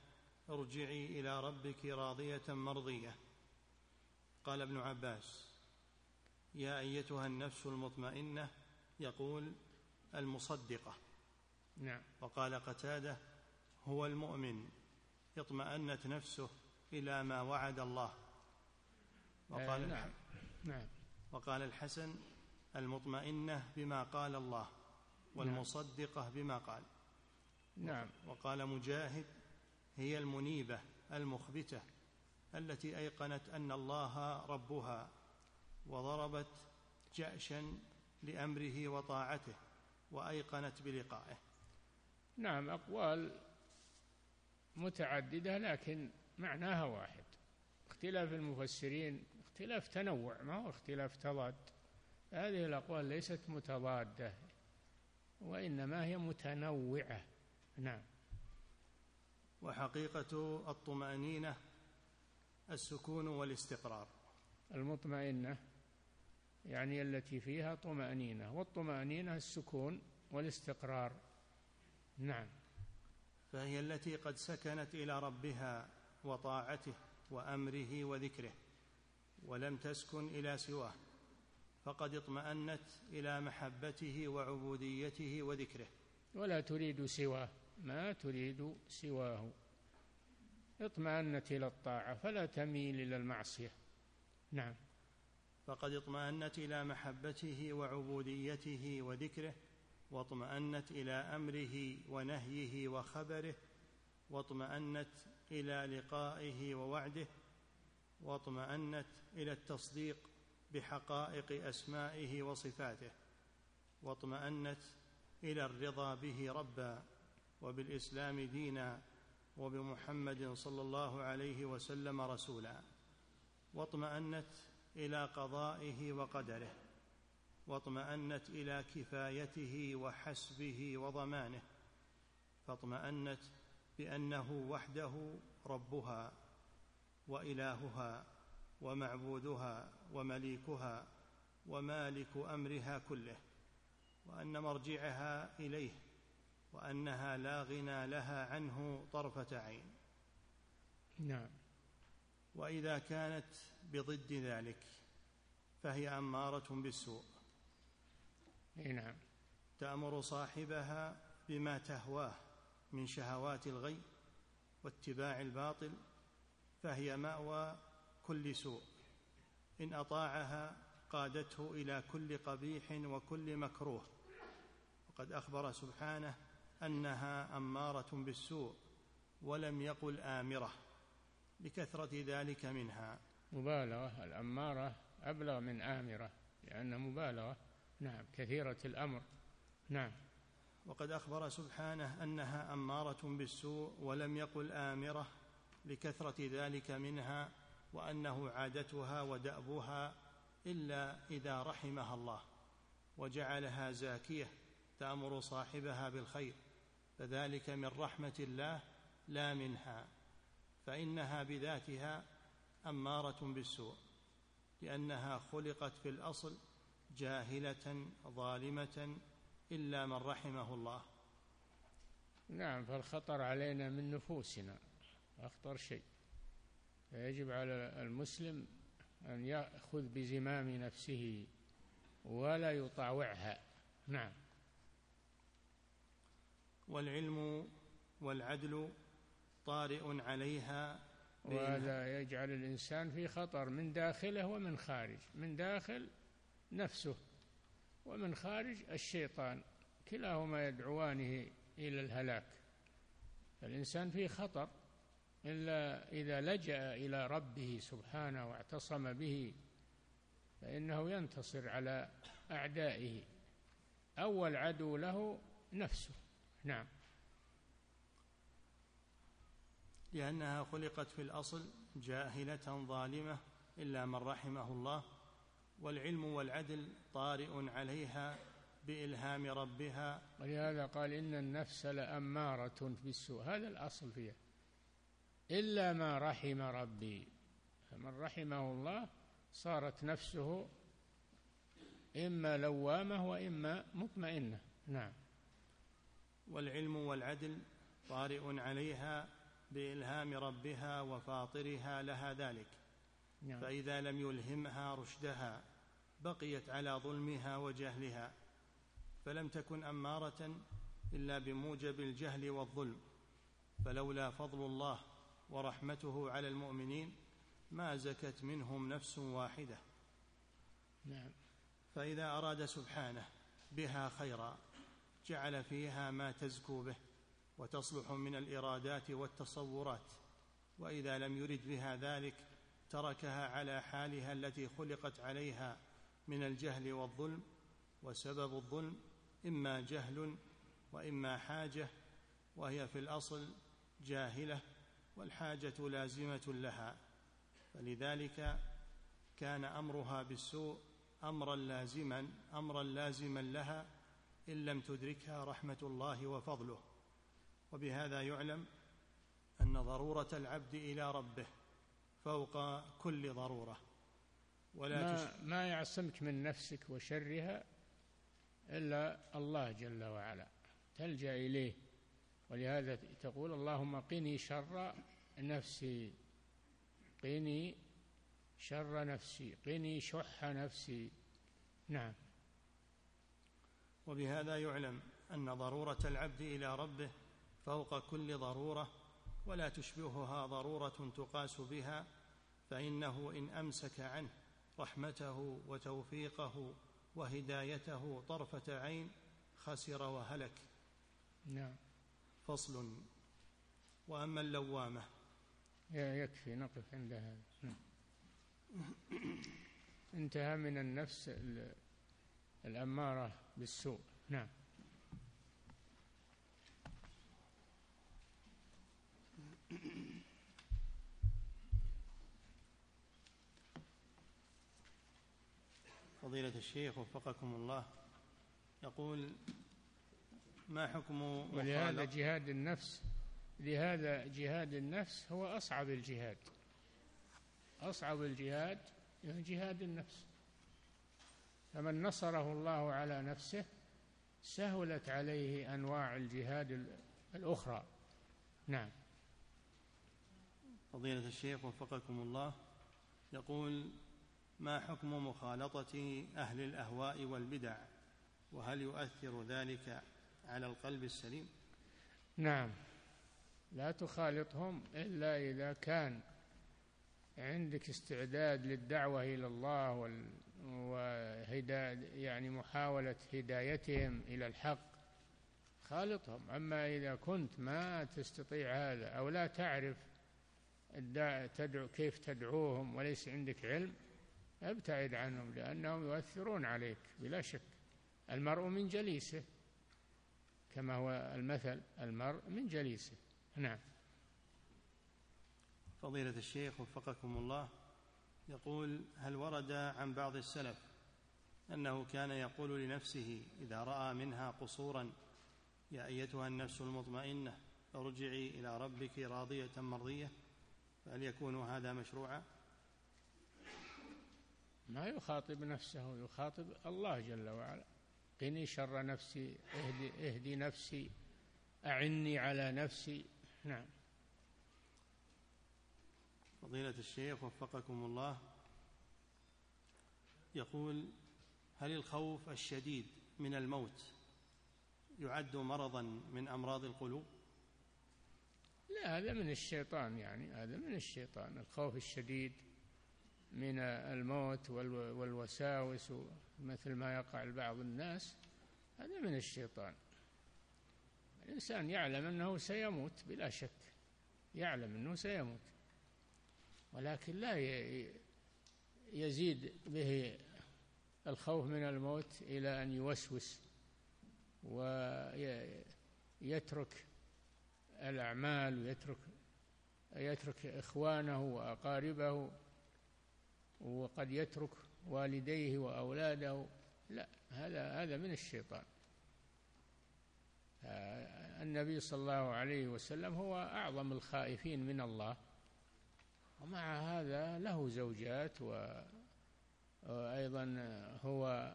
ارجعي إلى ربك راضية مرضية. قال ابن عباس. يا أيتها النفس المطمئنة يقول المصدقة. نعم. وقال قتادة هو المؤمن اطمأنت نفسه إلى ما وعد الله. وقال آه نعم. نعم. وقال الحسن المطمئنة بما قال الله والمصدقة بما قال. نعم. وقال مجاهد هي المنيبة المخبتة التي أيقنت أن الله ربها. وضربت جأشا لأمره وطاعته وأيقنت بلقائه. نعم أقوال متعددة لكن معناها واحد. اختلاف المفسرين اختلاف تنوع ما هو اختلاف تضاد؟ هذه الأقوال ليست متضادة وإنما هي متنوعة. نعم. وحقيقة الطمأنينة السكون والاستقرار. المطمئنة. يعني التي فيها طمأنينة والطمأنينة السكون والاستقرار. نعم. فهي التي قد سكنت إلى ربها وطاعته وأمره وذكره ولم تسكن إلى سواه فقد اطمأنت إلى محبته وعبوديته وذكره. ولا تريد سواه ما تريد سواه. اطمأنت إلى الطاعة فلا تميل إلى المعصية. نعم. فقد اطمأنت إلى محبته وعبوديته وذكره واطمأنت إلى أمره ونهيه وخبره واطمأنت إلى لقائه ووعده واطمأنت إلى التصديق بحقائق أسمائه وصفاته واطمأنت إلى الرضا به ربا وبالإسلام دينا وبمحمد صلى الله عليه وسلم رسولا واطمأنت إلى قضائه وقدره واطمأنت إلى كفايته وحسبه وضمانه فاطمأنت بأنه وحده ربها وإلهها ومعبودها ومليكها ومالك أمرها كله وأن مرجعها إليه وأنها لا غنى لها عنه طرفة عين. نعم. وإذا كانت بضد ذلك فهي أمارة بالسوء. نعم. تأمر صاحبها بما تهواه من شهوات الغي واتباع الباطل فهي مأوى كل سوء. إن أطاعها قادته إلى كل قبيح وكل مكروه. وقد أخبر سبحانه أنها أمارة بالسوء ولم يقل آمرة. لكثرة ذلك منها. مبالغة الأمارة أبلغ من آمرة لأن مبالغة نعم كثيرة الأمر نعم. وقد أخبر سبحانه أنها أمارة بالسوء ولم يقل آمرة لكثرة ذلك منها وأنه عادتها ودأبها إلا إذا رحمها الله وجعلها زاكية تأمر صاحبها بالخير فذلك من رحمة الله لا منها. فإنها بذاتها أمارة بالسوء لأنها خلقت في الأصل جاهلة ظالمة إلا من رحمه الله. نعم فالخطر علينا من نفوسنا أخطر شيء. فيجب على المسلم أن يأخذ بزمام نفسه ولا يطاوعها. نعم. والعلم والعدل طارئ عليها وهذا يجعل الإنسان في خطر من داخله ومن خارج. من داخل نفسه ومن خارج الشيطان. كلاهما يدعوانه إلى الهلاك. الإنسان في خطر إلا إذا لجأ إلى ربه سبحانه واعتصم به فإنه ينتصر على أعدائه. أول عدو له نفسه. نعم. لأنها خلقت في الأصل جاهلة ظالمة إلا من رحمه الله والعلم والعدل طارئ عليها بإلهام ربها. ولهذا قال إن النفس لأمارة بالسوء هذا الأصل فيها. إلا ما رحم ربي فمن رحمه الله صارت نفسه إما لوامة وإما مطمئنة. نعم. والعلم والعدل طارئ عليها بإلهام ربها وفاطرها لها ذلك. نعم. فإذا لم يلهمها رشدها بقيت على ظلمها وجهلها فلم تكن أمارة إلا بموجب الجهل والظلم. فلولا فضل الله ورحمته على المؤمنين ما زكت منهم نفس واحدة. نعم. فإذا أراد سبحانه بها خيرا جعل فيها ما تزكو به. وتصلح من الإرادات والتصورات وإذا لم يرد بها ذلك تركها على حالها التي خلقت عليها من الجهل والظلم وسبب الظلم إما جهل وإما حاجة وهي في الأصل جاهلة والحاجة لازمة لها. فلذلك كان أمرها بالسوء أمرا لازما أمرا لازما لها إن لم تدركها رحمة الله وفضله. وبهذا يعلم أن ضرورة العبد إلى ربه فوق كل ضرورة. ولا ما, ما يعصمك من نفسك وشرها إلا الله جل وعلا. تلجأ إليه. ولهذا تقول اللهم قني شر نفسي. قني شر نفسي. قني شح نفسي. نعم. وبهذا يعلم أن ضرورة العبد إلى ربه فوق كل ضرورة ولا تشبهها ضرورة تقاس بها فإنه إن أمسك عنه رحمته وتوفيقه وهدايته طرفة عين خسر وهلك. نعم. فصل. وأما اللوامة. يكفي نقف عند هذا. نعم. انتهى من النفس الأمارة بالسوء. نعم. فضيلة الشيخ وفقكم الله. يقول ما حكم ولهذا جهاد النفس لهذا جهاد النفس هو أصعب الجهاد. أصعب الجهاد جهاد النفس. فمن نصره الله على نفسه سهلت عليه أنواع الجهاد الأخرى. نعم. فضيلة الشيخ وفقكم الله. يقول ما حكم مخالطة أهل الأهواء والبدع؟ وهل يؤثر ذلك على القلب السليم؟ نعم. لا تخالطهم إلا إذا كان عندك استعداد للدعوة إلى الله وال وهداية يعني محاولة هدايتهم إلى الحق. خالطهم. أما إذا كنت ما تستطيع هذا أو لا تعرف تدعو كيف تدعوهم وليس عندك علم ابتعد عنهم لأنهم يؤثرون عليك بلا شك. المرء من جليسه كما هو المثل المرء من جليسه. نعم. فضيلة الشيخ وفقكم الله يقول هل ورد عن بعض السلف أنه كان يقول لنفسه إذا رأى منها قصورا يا أيتها النفس المطمئنة ارجعي إلى ربك راضية مرضية فهل يكون هذا مشروعا؟ ما يخاطب نفسه يخاطب الله جل وعلا. قني شر نفسي اهدي, اهدي نفسي أعني على نفسي. نعم. فضيلة الشيخ وفقكم الله يقول هل الخوف الشديد من الموت يعد مرضا من أمراض القلوب؟ لا هذا من الشيطان يعني هذا من الشيطان. الخوف الشديد من الموت والوساوس مثل ما يقع لبعض الناس هذا من الشيطان. الإنسان يعلم أنه سيموت بلا شك يعلم أنه سيموت ولكن لا يزيد به الخوف من الموت إلى أن يوسوس ويترك الأعمال ويترك يترك إخوانه وأقاربه وقد يترك والديه وأولاده. لا هذا هذا من الشيطان. النبي صلى الله عليه وسلم هو أعظم الخائفين من الله. ومع هذا له زوجات وأيضا هو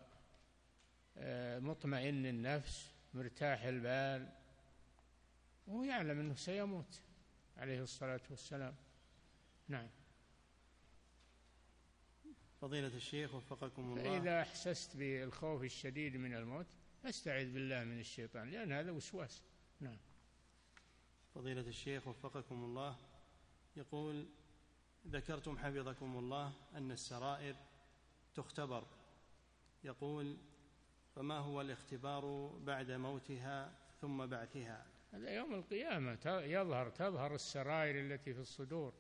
آه، مطمئن النفس مرتاح البال. وهو يعلم أنه سيموت عليه الصلاة والسلام. نعم. فضيلة الشيخ وفقكم الله. فإذا أحسست بالخوف الشديد من الموت فاستعذ بالله من الشيطان لأن هذا وسواس. نعم. فضيلة الشيخ وفقكم الله. يقول ذكرتم حفظكم الله أن السرائر تختبر. يقول فما هو الاختبار بعد موتها ثم بعثها؟ هذا يوم القيامة يظهر تظهر السرائر التي في الصدور.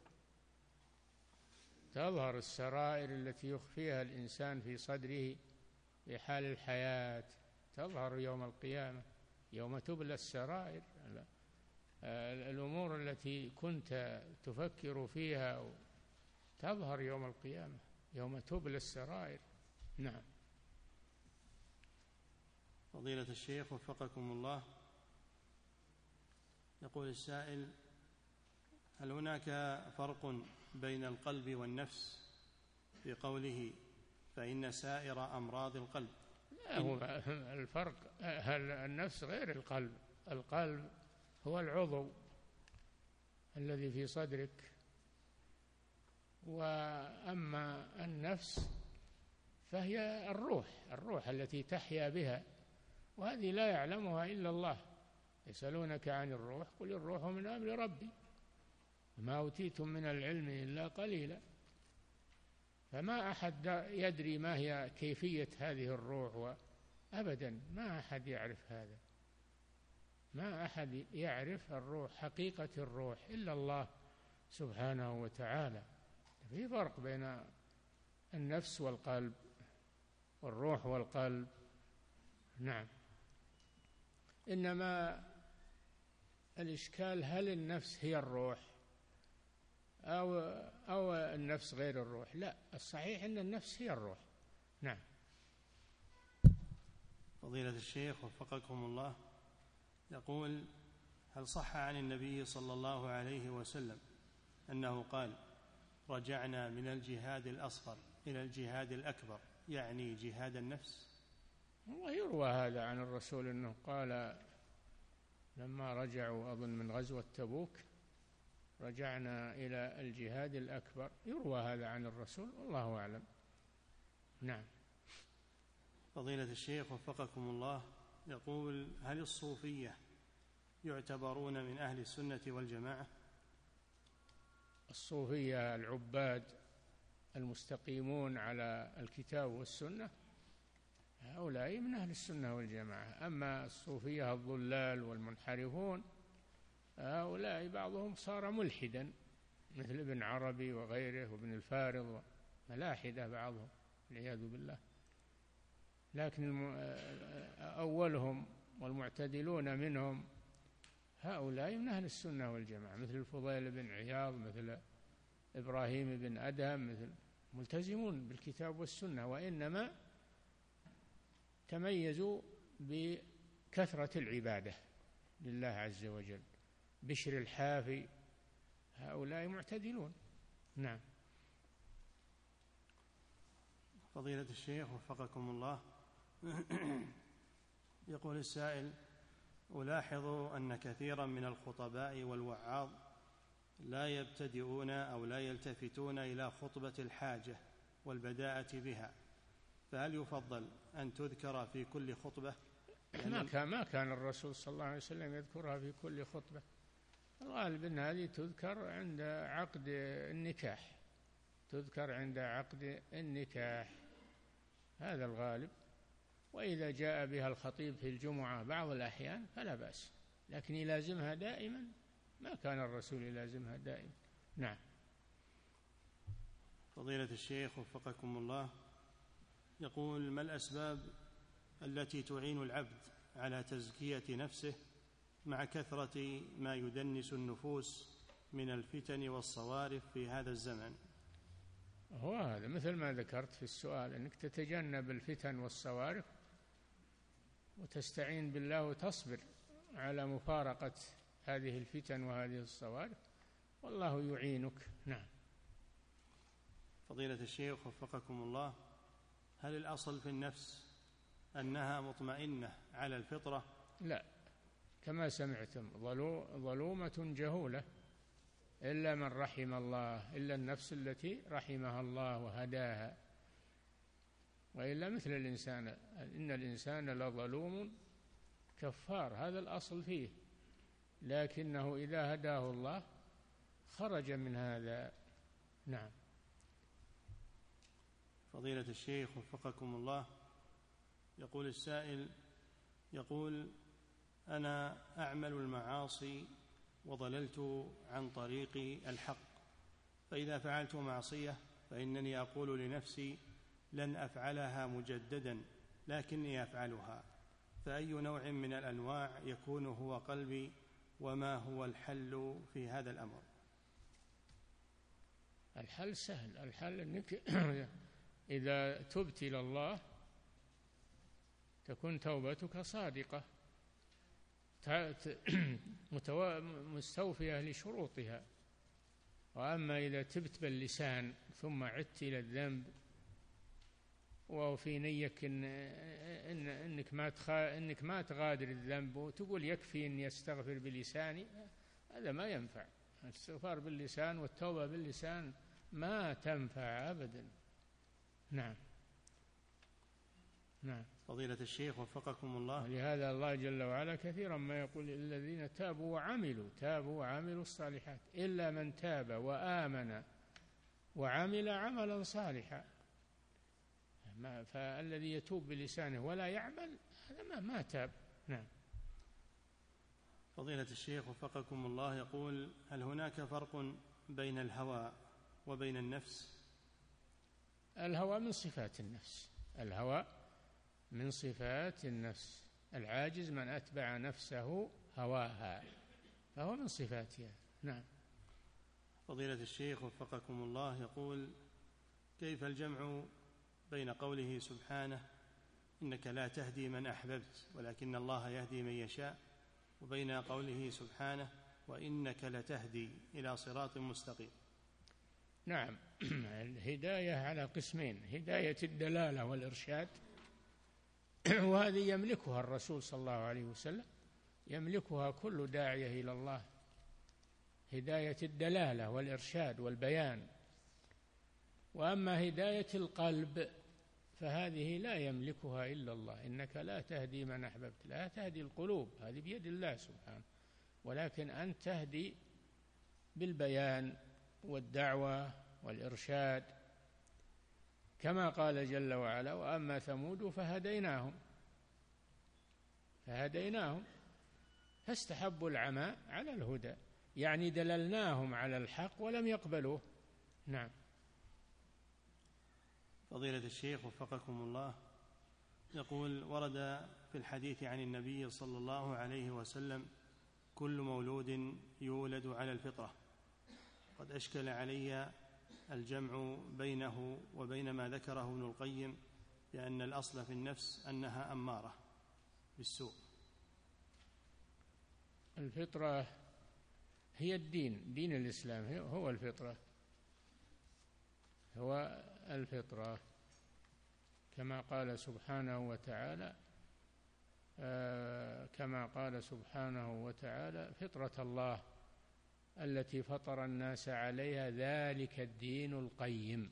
تظهر السرائر التي يخفيها الإنسان في صدره في حال الحياة. تظهر يوم القيامة يوم تبلى السرائر. الأمور التي كنت تفكر فيها تظهر يوم القيامة يوم تبلى السرائر. نعم. فضيلة الشيخ وفقكم الله. يقول السائل هل هناك فرق بين القلب والنفس في قوله فإن سائر أمراض القلب. هو الفرق هل النفس غير القلب؟ القلب هو العضو الذي في صدرك. وأما النفس فهي الروح الروح التي تحيا بها وهذه لا يعلمها إلا الله. يسألونك عن الروح قل الروح من أمر ربي. ما أوتيتم من العلم إلا قليلا. فما أحد يدري ما هي كيفية هذه الروح أبدا ما أحد يعرف هذا. ما أحد يعرف الروح حقيقة الروح إلا الله سبحانه وتعالى. في فرق بين النفس والقلب والروح والقلب. نعم. إنما الإشكال هل النفس هي الروح؟ أو أو النفس غير الروح. لا الصحيح أن النفس هي الروح. نعم. فضيلة الشيخ وفقكم الله يقول هل صح عن النبي صلى الله عليه وسلم أنه قال رجعنا من الجهاد الأصغر إلى الجهاد الأكبر يعني جهاد النفس؟ ويروى هذا عن الرسول أنه قال لما رجعوا أظن من غزوة تبوك رجعنا إلى الجهاد الأكبر. يروى هذا عن الرسول والله أعلم. نعم. فضيلة الشيخ وفقكم الله يقول هل الصوفية يعتبرون من أهل السنة والجماعة؟ الصوفية العباد المستقيمون على الكتاب والسنة هؤلاء من أهل السنة والجماعة. أما الصوفية الضلال والمنحرفون هؤلاء بعضهم صار ملحدا مثل ابن عربي وغيره وابن الفارض ملاحدة بعضهم والعياذ بالله. لكن أولهم والمعتدلون منهم هؤلاء من أهل السنة والجماعة مثل الفضيل بن عياض مثل إبراهيم بن أدهم مثل ملتزمون بالكتاب والسنة وإنما تميزوا بكثرة العبادة لله عز وجل. بشر الحافي هؤلاء معتدلون. نعم. فضيلة الشيخ وفقكم الله *clears throat* يقول السائل ألاحظ أن كثيرا من الخطباء والوعاظ لا يبتدئون أو لا يلتفتون إلى خطبة الحاجة والبداءة بها. فهل يفضل أن تذكر في كل خطبة؟ ما كان ما كان الرسول صلى الله عليه وسلم يذكرها في كل خطبة. الغالب أن هذه تذكر عند عقد النكاح. تذكر عند عقد النكاح. هذا الغالب. وإذا جاء بها الخطيب في الجمعة بعض الأحيان فلا بأس. لكن يلازمها دائما. ما كان الرسول يلازمها دائما. نعم. فضيلة الشيخ وفقكم الله يقول ما الأسباب التي تعين العبد على تزكية نفسه مع كثرة ما يدنس النفوس من الفتن والصوارف في هذا الزمن. هو هذا مثل ما ذكرت في السؤال إنك تتجنب الفتن والصوارف وتستعين بالله وتصبر على مفارقة هذه الفتن وهذه الصوارف والله يعينك. نعم. فضيلة الشيخ وفقكم الله هل الأصل في النفس أنها مطمئنة على الفطرة؟ لا. كما سمعتم ظلومة جهولة. إلا من رحم الله إلا النفس التي رحمها الله وهداها. وإلا مثل الإنسان إن الإنسان لظلوم كفار هذا الأصل فيه. لكنه إذا هداه الله خرج من هذا. نعم. فضيلة الشيخ وفقكم الله يقول السائل يقول أنا أعمل المعاصي وضللت عن طريق الحق. فإذا فعلت معصية فإنني أقول لنفسي لن أفعلها مجددا لكني أفعلها. فأي نوع من الأنواع يكون هو قلبي وما هو الحل في هذا الأمر؟ الحل سهل. الحل أنك *clears throat* إذا تبت إلى الله تكون توبتك صادقة. *clears throat* مستوفيه لشروطها وأما إذا تبت باللسان ثم عدت إلى الذنب وفي نيك إن, إن إنك ما تخا إنك ما تغادر الذنب وتقول يكفي إني أستغفر بلساني هذا ما ينفع. الاستغفار باللسان والتوبة باللسان ما تنفع أبدا. نعم. نعم. فضيلة الشيخ وفقكم الله. لهذا الله جل وعلا كثيرا ما يقول الذين تابوا وعملوا تابوا وعملوا الصالحات إلا من تاب وآمن وعمل عملا صالحا. ما فالذي يتوب بلسانه ولا يعمل هذا ما, ما تاب. نعم. فضيلة الشيخ وفقكم الله يقول هل هناك فرق بين الهوى وبين النفس؟ الهوى من صفات النفس. الهوى من صفات النفس. العاجز من أتبع نفسه هواها. فهو من صفاتها. نعم. فضيلة الشيخ وفقكم الله يقول كيف الجمع بين قوله سبحانه إنك لا تهدي من أحببت ولكن الله يهدي من يشاء وبين قوله سبحانه وإنك لتهدي إلى صراط مستقيم؟ نعم. *clears throat* الهداية على قسمين. هداية الدلالة والإرشاد *coughs* وهذه يملكها الرسول صلى الله عليه وسلم. يملكها كل داعية إلى الله. هداية الدلالة والإرشاد والبيان. وأما هداية القلب فهذه لا يملكها إلا الله. إنك لا تهدي من أحببت لا تهدي القلوب هذه بيد الله سبحانه. ولكن أنت تهدي بالبيان والدعوة والإرشاد كما قال جل وعلا وأما ثمود فهديناهم. فهديناهم. فاستحبوا العمى على الهدى يعني دللناهم على الحق ولم يقبلوه. نعم. فضيلة الشيخ وفقكم الله يقول ورد في الحديث عن النبي صلى الله عليه وسلم كل مولود يولد على الفطرة. قد أشكل علي الجمع بينه وبين ما ذكره ابن القيم بأن الأصل في النفس أنها أمارة بالسوء. الفطرة هي الدين دين الإسلام هو الفطرة. هو الفطرة. كما قال سبحانه وتعالى آه كما قال سبحانه وتعالى فطرة الله. التي فطر الناس عليها ذلك الدين القيم.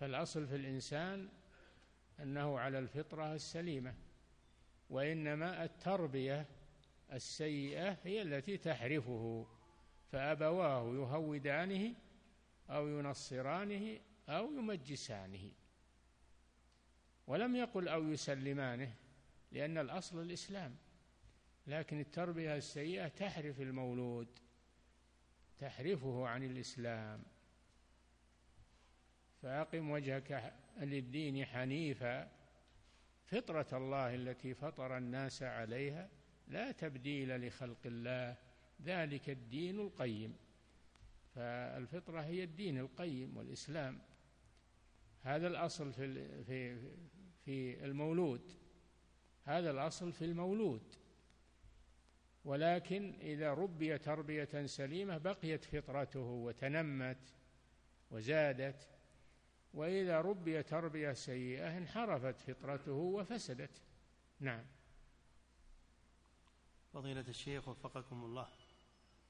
فالأصل في الإنسان أنه على الفطرة السليمة وإنما التربية السيئة هي التي تحرفه فأبواه يهودانه أو ينصرانه أو يمجسانه. ولم يقل أو يسلمانه لأن الأصل الإسلام لكن التربية السيئة تحرف المولود. تحرفه عن الإسلام. فأقم وجهك للدين حنيفا. فطرة الله التي فطر الناس عليها لا تبديل لخلق الله. ذلك الدين القيم. فالفطرة هي الدين القيم والإسلام. هذا الأصل في في في المولود. هذا الأصل في المولود. ولكن إذا ربي تربية سليمة بقيت فطرته وتنمت وزادت وإذا ربي تربية سيئة انحرفت فطرته وفسدت. نعم. فضيلة الشيخ وفقكم الله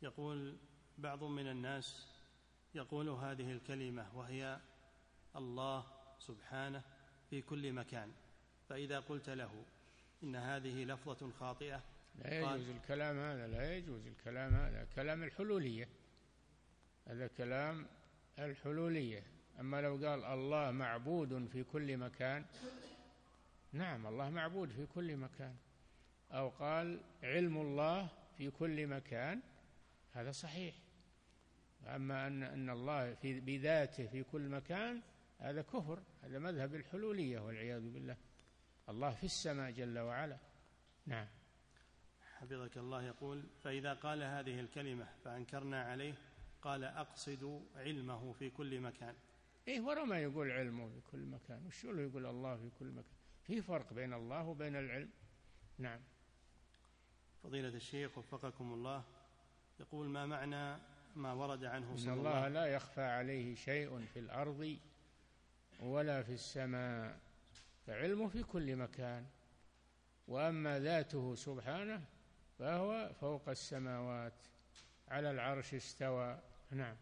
يقول بعض من الناس يقول هذه الكلمة وهي الله سبحانه في كل مكان فإذا قلت له إن هذه لفظة خاطئة لا يجوز الكلام هذا لا يجوز الكلام هذا. كلام الحلولية. هذا كلام الحلولية. أما لو قال الله معبود في كل مكان نعم الله معبود في كل مكان. أو قال علم الله في كل مكان هذا صحيح. أما أن أن الله في بذاته في كل مكان هذا كفر. هذا مذهب الحلولية والعياذ بالله. الله في السماء جل وعلا. نعم. حفظك الله يقول فإذا قال هذه الكلمة فأنكرنا عليه قال أقصد علمه في كل مكان. إيه ورا ما يقول علمه في كل مكان وشو له يقول الله في كل مكان؟ في فرق بين الله وبين العلم؟ نعم. فضيلة الشيخ وفقكم الله يقول ما معنى ما ورد عنه صلى الله الله لا يخفى عليه شيء في الأرض ولا في السماء فعلمه في كل مكان. وأما ذاته سبحانه فهو فوق السماوات على العرش استوى. نعم.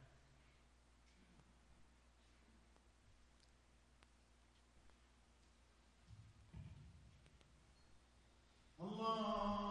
الله.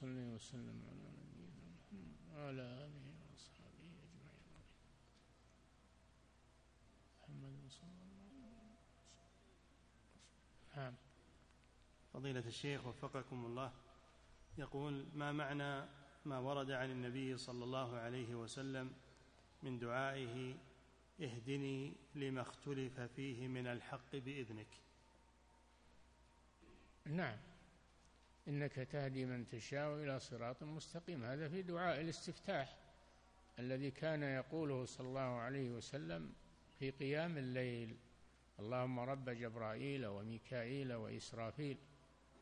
صلى وسلم على نبينا محمد وعلى آله وأصحابه أجمعين. محمد صلى الله عليه وسلم. نعم. فضيلة الشيخ وفقكم الله. يقول ما معنى ما ورد عن النبي صلى الله عليه وسلم من دعائه اهدني لما اختلف فيه من الحق بإذنك نعم. إنك تهدي من تشاء إلى صراط مستقيم. هذا في دعاء الاستفتاح الذي كان يقوله صلى الله عليه وسلم في قيام الليل اللهم رب جبرائيل وميكائيل وإسرافيل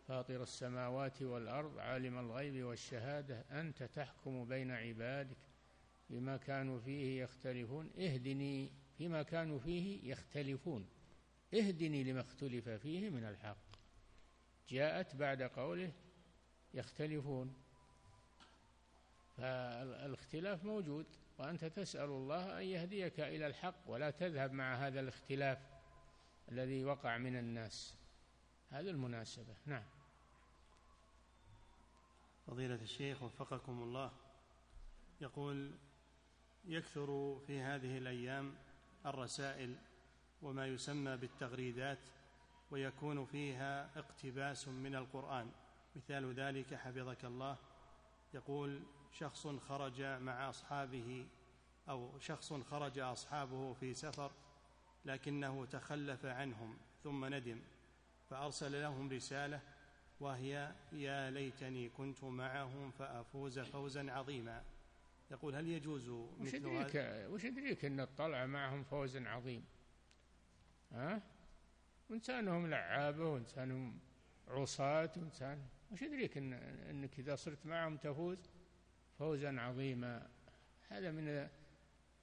فاطر السماوات والأرض عالم الغيب والشهادة أنت تحكم بين عبادك بما كانوا فيه يختلفون. اهدني فيما كانوا فيه يختلفون. اهدني لما اختلف فيه من الحق. جاءت بعد قوله يختلفون. فالاختلاف موجود وأنت تسأل الله أن يهديك إلى الحق ولا تذهب مع هذا الاختلاف الذي وقع من الناس. هذه المناسبة. نعم. فضيلة الشيخ وفقكم الله. يقول يكثر في هذه الأيام الرسائل وما يسمى بالتغريدات ويكون فيها اقتباس من القرآن. مثال ذلك حفظك الله. يقول شخص خرج مع أصحابه أو شخص خرج أصحابه في سفر لكنه تخلف عنهم ثم ندم فأرسل لهم رسالة وهي يا ليتني كنت معهم فأفوز فوزا عظيما. يقول هل يجوز وش يدريك وش يدريك إن الطلعه معهم فوز عظيم؟ ها؟ وانسانهم لعابة وانسانهم عصاة وانسان وش يدريك إن إنك إذا صرت معهم تفوز؟ فوزا عظيما. هذا من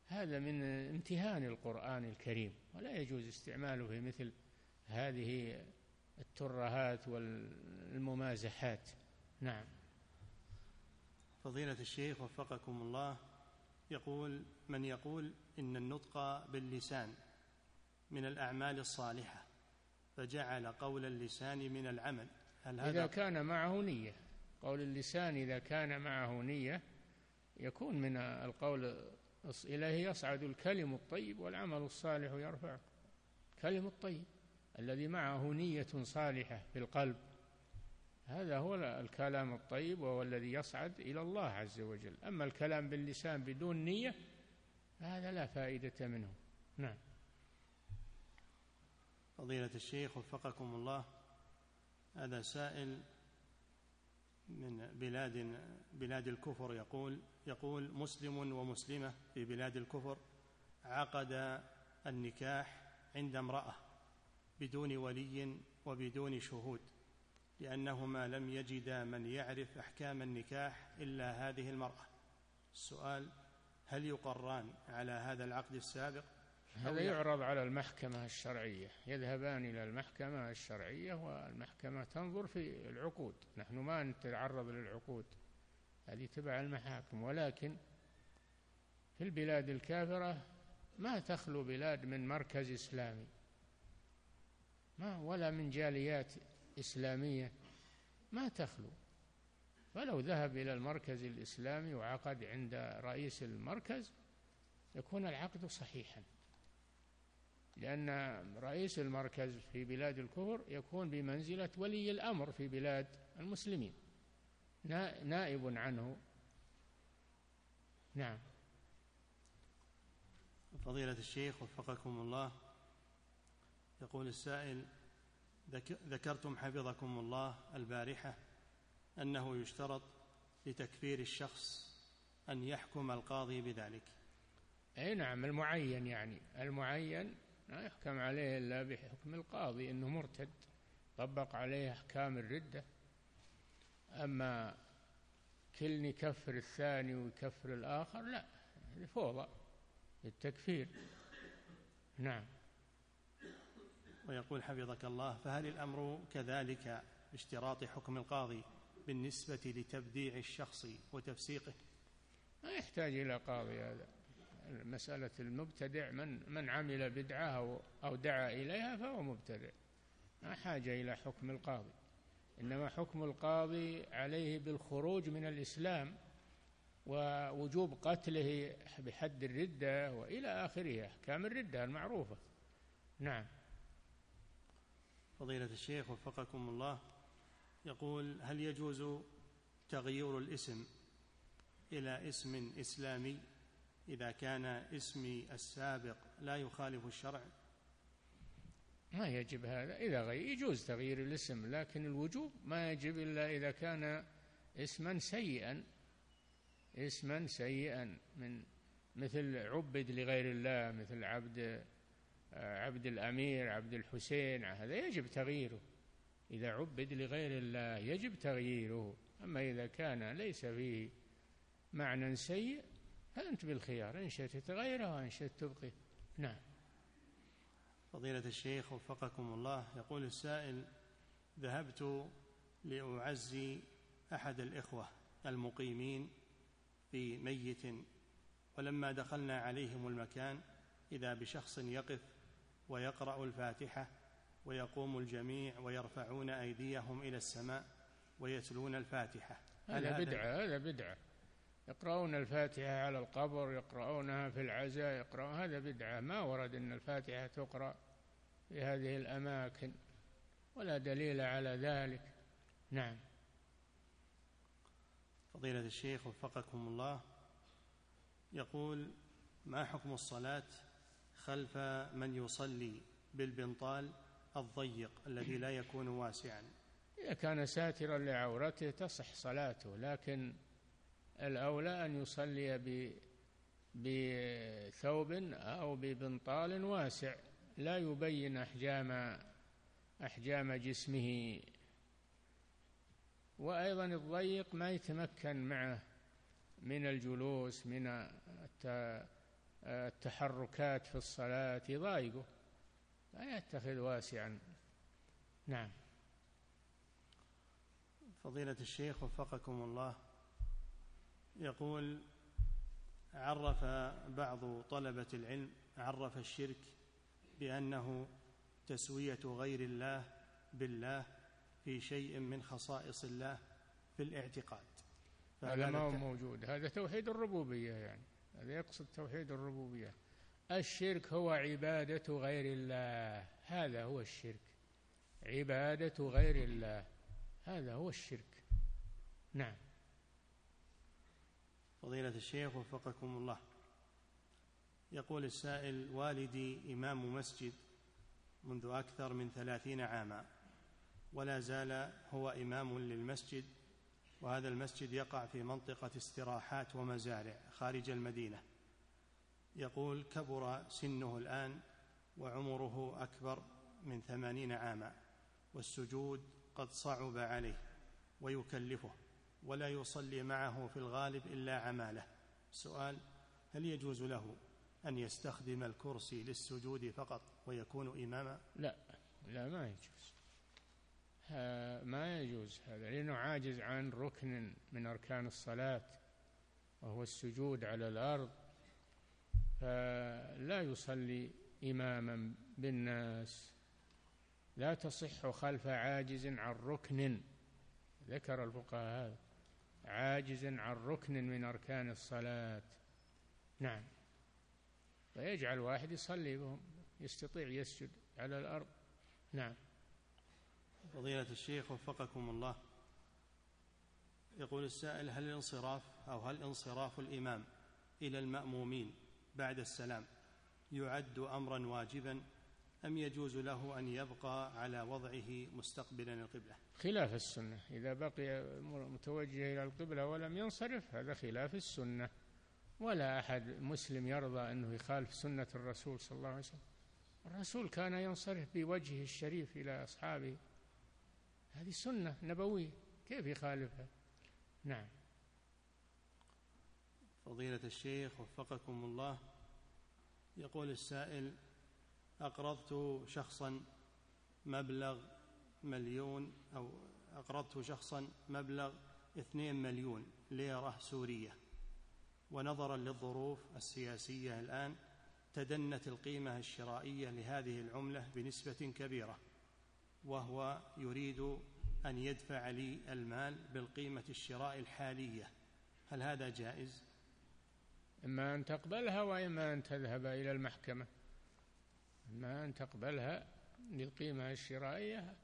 هذا من امتهان القرآن الكريم. ولا يجوز استعماله في مثل هذه الترهات والممازحات. نعم. فضيلة الشيخ وفقكم الله يقول من يقول إن النطق باللسان من الأعمال الصالحة. فجعل قول اللسان من العمل. هل هذا إذا كان معه نية. قول اللسان إذا كان معه نية يكون من القول إليه يصعد الكلم الطيب والعمل الصالح يرفعه كلم الطيب. الذي معه نية صالحة في القلب. هذا هو الكلام الطيب وهو الذي يصعد إلى الله عز وجل. أما الكلام باللسان بدون نية هذا لا فائدة منه. نعم. فضيلة الشيخ وفقكم الله هذا سائل من بلاد بلاد الكفر يقول يقول مسلم ومسلمة في بلاد الكفر عقد النكاح عند امرأة بدون ولي وبدون شهود لأنهما لم يجدا من يعرف أحكام النكاح إلا هذه المرأة. السؤال هل يقران على هذا العقد السابق؟ هذا يعرض. على المحكمة الشرعية. يذهبان إلى المحكمة الشرعية والمحكمة تنظر في العقود. نحن ما نتعرض للعقود. هذه تبع المحاكم. ولكن في البلاد الكافرة ما تخلو بلاد من مركز إسلامي. ما ولا من جاليات إسلامية. ما تخلو. فلو ذهب إلى المركز الإسلامي وعقد عند رئيس المركز يكون العقد صحيحا. لأن رئيس المركز في بلاد الكفر يكون بمنزلة ولي الأمر في بلاد المسلمين. نائب عنه. نعم. فضيلة الشيخ وفقكم الله يقول السائل ذكرتم حفظكم الله البارحة أنه يشترط لتكفير الشخص أن يحكم القاضي بذلك. أي نعم المعين يعني. المعين لا يحكم عليه إلا بحكم القاضي إنه مرتد طبق عليه أحكام الردة. أما كل يكفر الثاني ويكفر الآخر لا فوضى التكفير نعم. ويقول حفظك الله فهل الأمر كذلك باشتراط حكم القاضي بالنسبة لتبديع الشخص وتفسيقه؟ ما يحتاج إلى قاضي هذا. مسألة المبتدع من من عمل بدعة أو دعا إليها فهو مبتدع. ما حاجة إلى حكم القاضي. إنما حكم القاضي عليه بالخروج من الإسلام ووجوب قتله بحد الردة وإلى آخره أحكام الردة المعروفة. نعم. فضيلة الشيخ وفقكم الله يقول هل يجوز تغيير الاسم إلى اسم إسلامي؟ إذا كان اسمي السابق لا يخالف الشرع. ما يجب هذا. إذا غير يجوز تغيير الاسم لكن الوجوب ما يجب إلا إذا كان اسما سيئا. اسما سيئا من مثل عبد لغير الله مثل عبد عبد الأمير عبد الحسين هذا يجب تغييره. إذا عبد لغير الله يجب تغييره. أما إذا كان ليس فيه معنى سيء فأنت بالخيار؟ إن شئت تغيره وإن شئت تبقي. نعم. فضيلة الشيخ وفقكم الله يقول السائل ذهبت لأعزي أحد الإخوة المقيمين في ميت ولما دخلنا عليهم المكان إذا بشخص يقف ويقرأ الفاتحة ويقوم الجميع ويرفعون أيديهم إلى السماء ويتلون الفاتحة. هذا بدعة هذا بدعة. يقرؤون الفاتحة على القبر يقرؤونها في العزاء يقرؤون هذا بدعة. ما ورد أن الفاتحة تقرأ في هذه الأماكن ولا دليل على ذلك. نعم. فضيلة الشيخ وفقكم الله يقول ما حكم الصلاة خلف من يصلي بالبنطال الضيق الذي لا يكون واسعا؟ إذا كان ساترا لعورته تصح صلاته لكن الأولى أن يصلي بثوب أو ببنطال واسع لا يبين أحجام أحجام جسمه. وأيضا الضيق ما يتمكن معه من الجلوس من التحركات في الصلاة يضايقه لا يتخذ واسعا. نعم. فضيلة الشيخ وفقكم الله. يقول عرف بعض طلبة العلم عرف الشرك بأنه تسوية غير الله بالله في شيء من خصائص الله في الاعتقاد. هذا ما هو موجود. هذا توحيد الربوبية يعني. هذا يقصد توحيد الربوبية. الشرك هو عبادة غير الله. هذا هو الشرك. عبادة غير الله. هذا هو الشرك. نعم. فضيلة الشيخ وفقكم الله. يقول السائل والدي إمام مسجد منذ أكثر من ثلاثين عاما ولا زال هو إمام للمسجد وهذا المسجد يقع في منطقة استراحات ومزارع خارج المدينة. يقول كبر سنه الآن وعمره أكبر من ثمانين عاما والسجود قد صعب عليه ويكلفه. ولا يصلي معه في الغالب إلا عماله. سؤال هل يجوز له أن يستخدم الكرسي للسجود فقط ويكون إماما؟ لا لا ما يجوز. ما يجوز هذا لأنه عاجز عن ركن من أركان الصلاة وهو السجود على الأرض. فلا يصلي إماما بالناس. لا تصح خلف عاجز عن ركن ذكر الفقهاء. هذا عاجز عن ركن من أركان الصلاة. نعم. فيجعل واحد يصلي بهم يستطيع يسجد على الأرض. نعم. فضيلة الشيخ وفقكم الله. يقول السائل هل الانصراف أو هل انصراف الإمام إلى المأمومين بعد السلام يعد أمرا واجبا أم يجوز له أن يبقى على وضعه مستقبلا القبلة؟ خلاف السنة. إذا بقي متوجه إلى القبلة ولم ينصرف هذا خلاف السنة. ولا أحد مسلم يرضى أنه يخالف سنة الرسول صلى الله عليه وسلم. الرسول كان ينصرف بوجهه الشريف إلى أصحابه. هذه سنة نبوية كيف يخالفها؟ نعم. فضيلة الشيخ وفقكم الله يقول السائل أقرضت شخصا مبلغ مليون أو أقرضت شخصا مبلغ اثنين مليون ليرة سورية. ونظرا للظروف السياسية الآن تدنت القيمة الشرائية لهذه العملة بنسبة كبيرة وهو يريد أن يدفع لي المال بالقيمة الشراء الحالية. هل هذا جائز؟ إما أن تقبلها وإما أن تذهب إلى المحكمة. إما أن تقبلها للقيمة الشرائية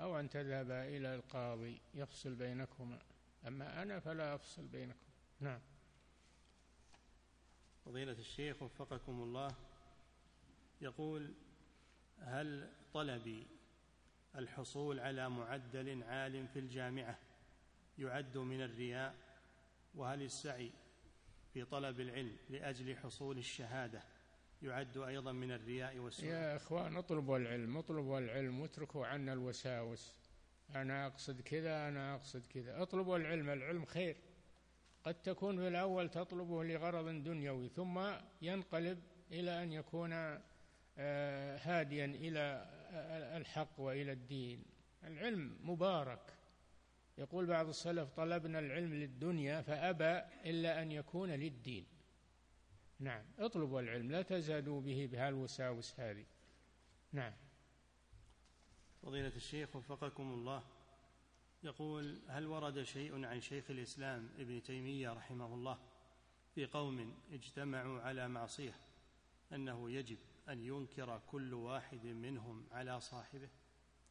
أو أن تذهب إلى القاضي يفصل بينكما. أما أنا فلا أفصل بينكم. نعم. فضيلة الشيخ وفقكم الله يقول هل طلبي الحصول على معدل عال في الجامعة يعد من الرياء؟ وهل السعي في طلب العلم لأجل حصول الشهادة يعد أيضا من الرياء والسوء يا إخوان اطلبوا العلم اطلبوا العلم واتركوا عنا الوساوس. أنا أقصد كذا أنا أقصد كذا. اطلبوا العلم العلم خير. قد تكون في الأول تطلبه لغرض دنيوي ثم ينقلب إلى أن يكون آه، هاديا إلى الحق وإلى الدين. العلم مبارك. يقول بعض السلف طلبنا العلم للدنيا فأبى إلا أن يكون للدين. نعم. اطلبوا العلم لا تزادوا به بهالوساوس هذه. نعم. فضيلة الشيخ وفقكم الله. يقول هل ورد شيء عن شيخ الإسلام ابن تيمية رحمه الله في قوم اجتمعوا على معصية أنه يجب أن ينكر كل واحد منهم على صاحبه؟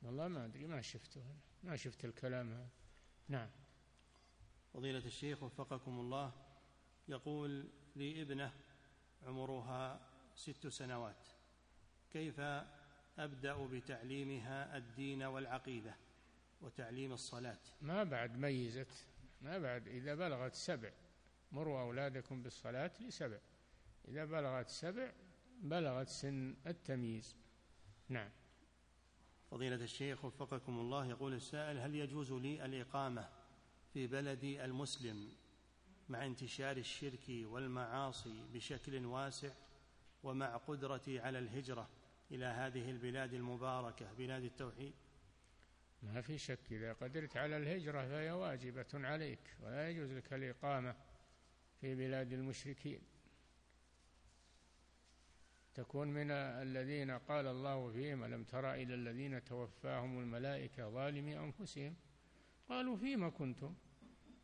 والله ما أدري ما شفته ما شفت الكلام هذا. نعم. فضيلة الشيخ وفقكم الله يقول لي ابنة عمرها ست سنوات. كيف أبدأ بتعليمها الدين والعقيدة وتعليم الصلاة؟ ما بعد ميزت ما بعد إذا بلغت سبع مروا أولادكم بالصلاة لسبع. إذا بلغت سبع بلغت سن التمييز. نعم. فضيلة الشيخ وفقكم الله يقول السائل هل يجوز لي الإقامة في بلدي المسلم مع انتشار الشرك والمعاصي بشكل واسع ومع قدرتي على الهجرة إلى هذه البلاد المباركة بلاد التوحيد. ما في شك إذا قدرت على الهجرة فهي واجبة عليك ولا يجوز لك الإقامة في بلاد المشركين. تكون من الذين قال الله فيهم ألم ترى إلى الذين توفاهم الملائكة ظالمي أنفسهم؟ قالوا فيما كنتم.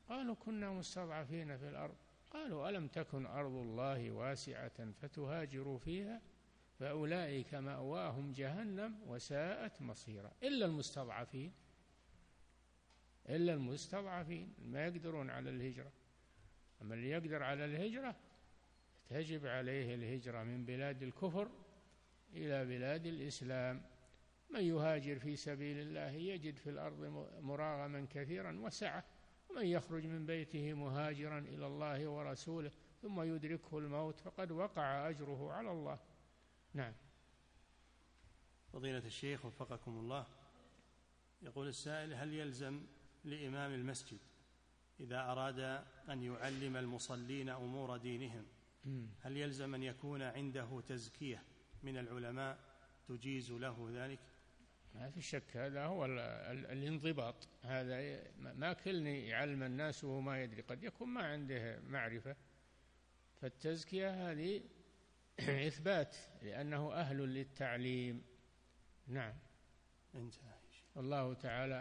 قالوا كنا مستضعفين في الأرض. قالوا ألم تكن أرض الله واسعة فتهاجروا فيها؟ فأولئك مأواهم جهنم وساءت مصيرا. إلا المستضعفين. إلا المستضعفين. ما يقدرون على الهجرة. أما اللي يقدر على الهجرة تجب عليه الهجرة من بلاد الكفر إلى بلاد الإسلام. من يهاجر في سبيل الله يجد في الأرض مراغما كثيرا وسعة. ومن يخرج من بيته مهاجرا إلى الله ورسوله ثم يدركه الموت فقد وقع أجره على الله. نعم. فضيلة الشيخ وفقكم الله يقول السائل هل يلزم لإمام المسجد إذا أراد أن يعلم المصلين أمور دينهم هل يلزم أن يكون عنده تزكية من العلماء تجيز له ذلك؟ ما في شك هذا هو الانضباط. هذا ما كلني يعلم الناس وهو ما يدري. قد يكون ما عنده معرفة فالتزكية هذه *clears throat* إثبات لأنه أهل للتعليم. نعم. انتهى الله تعالى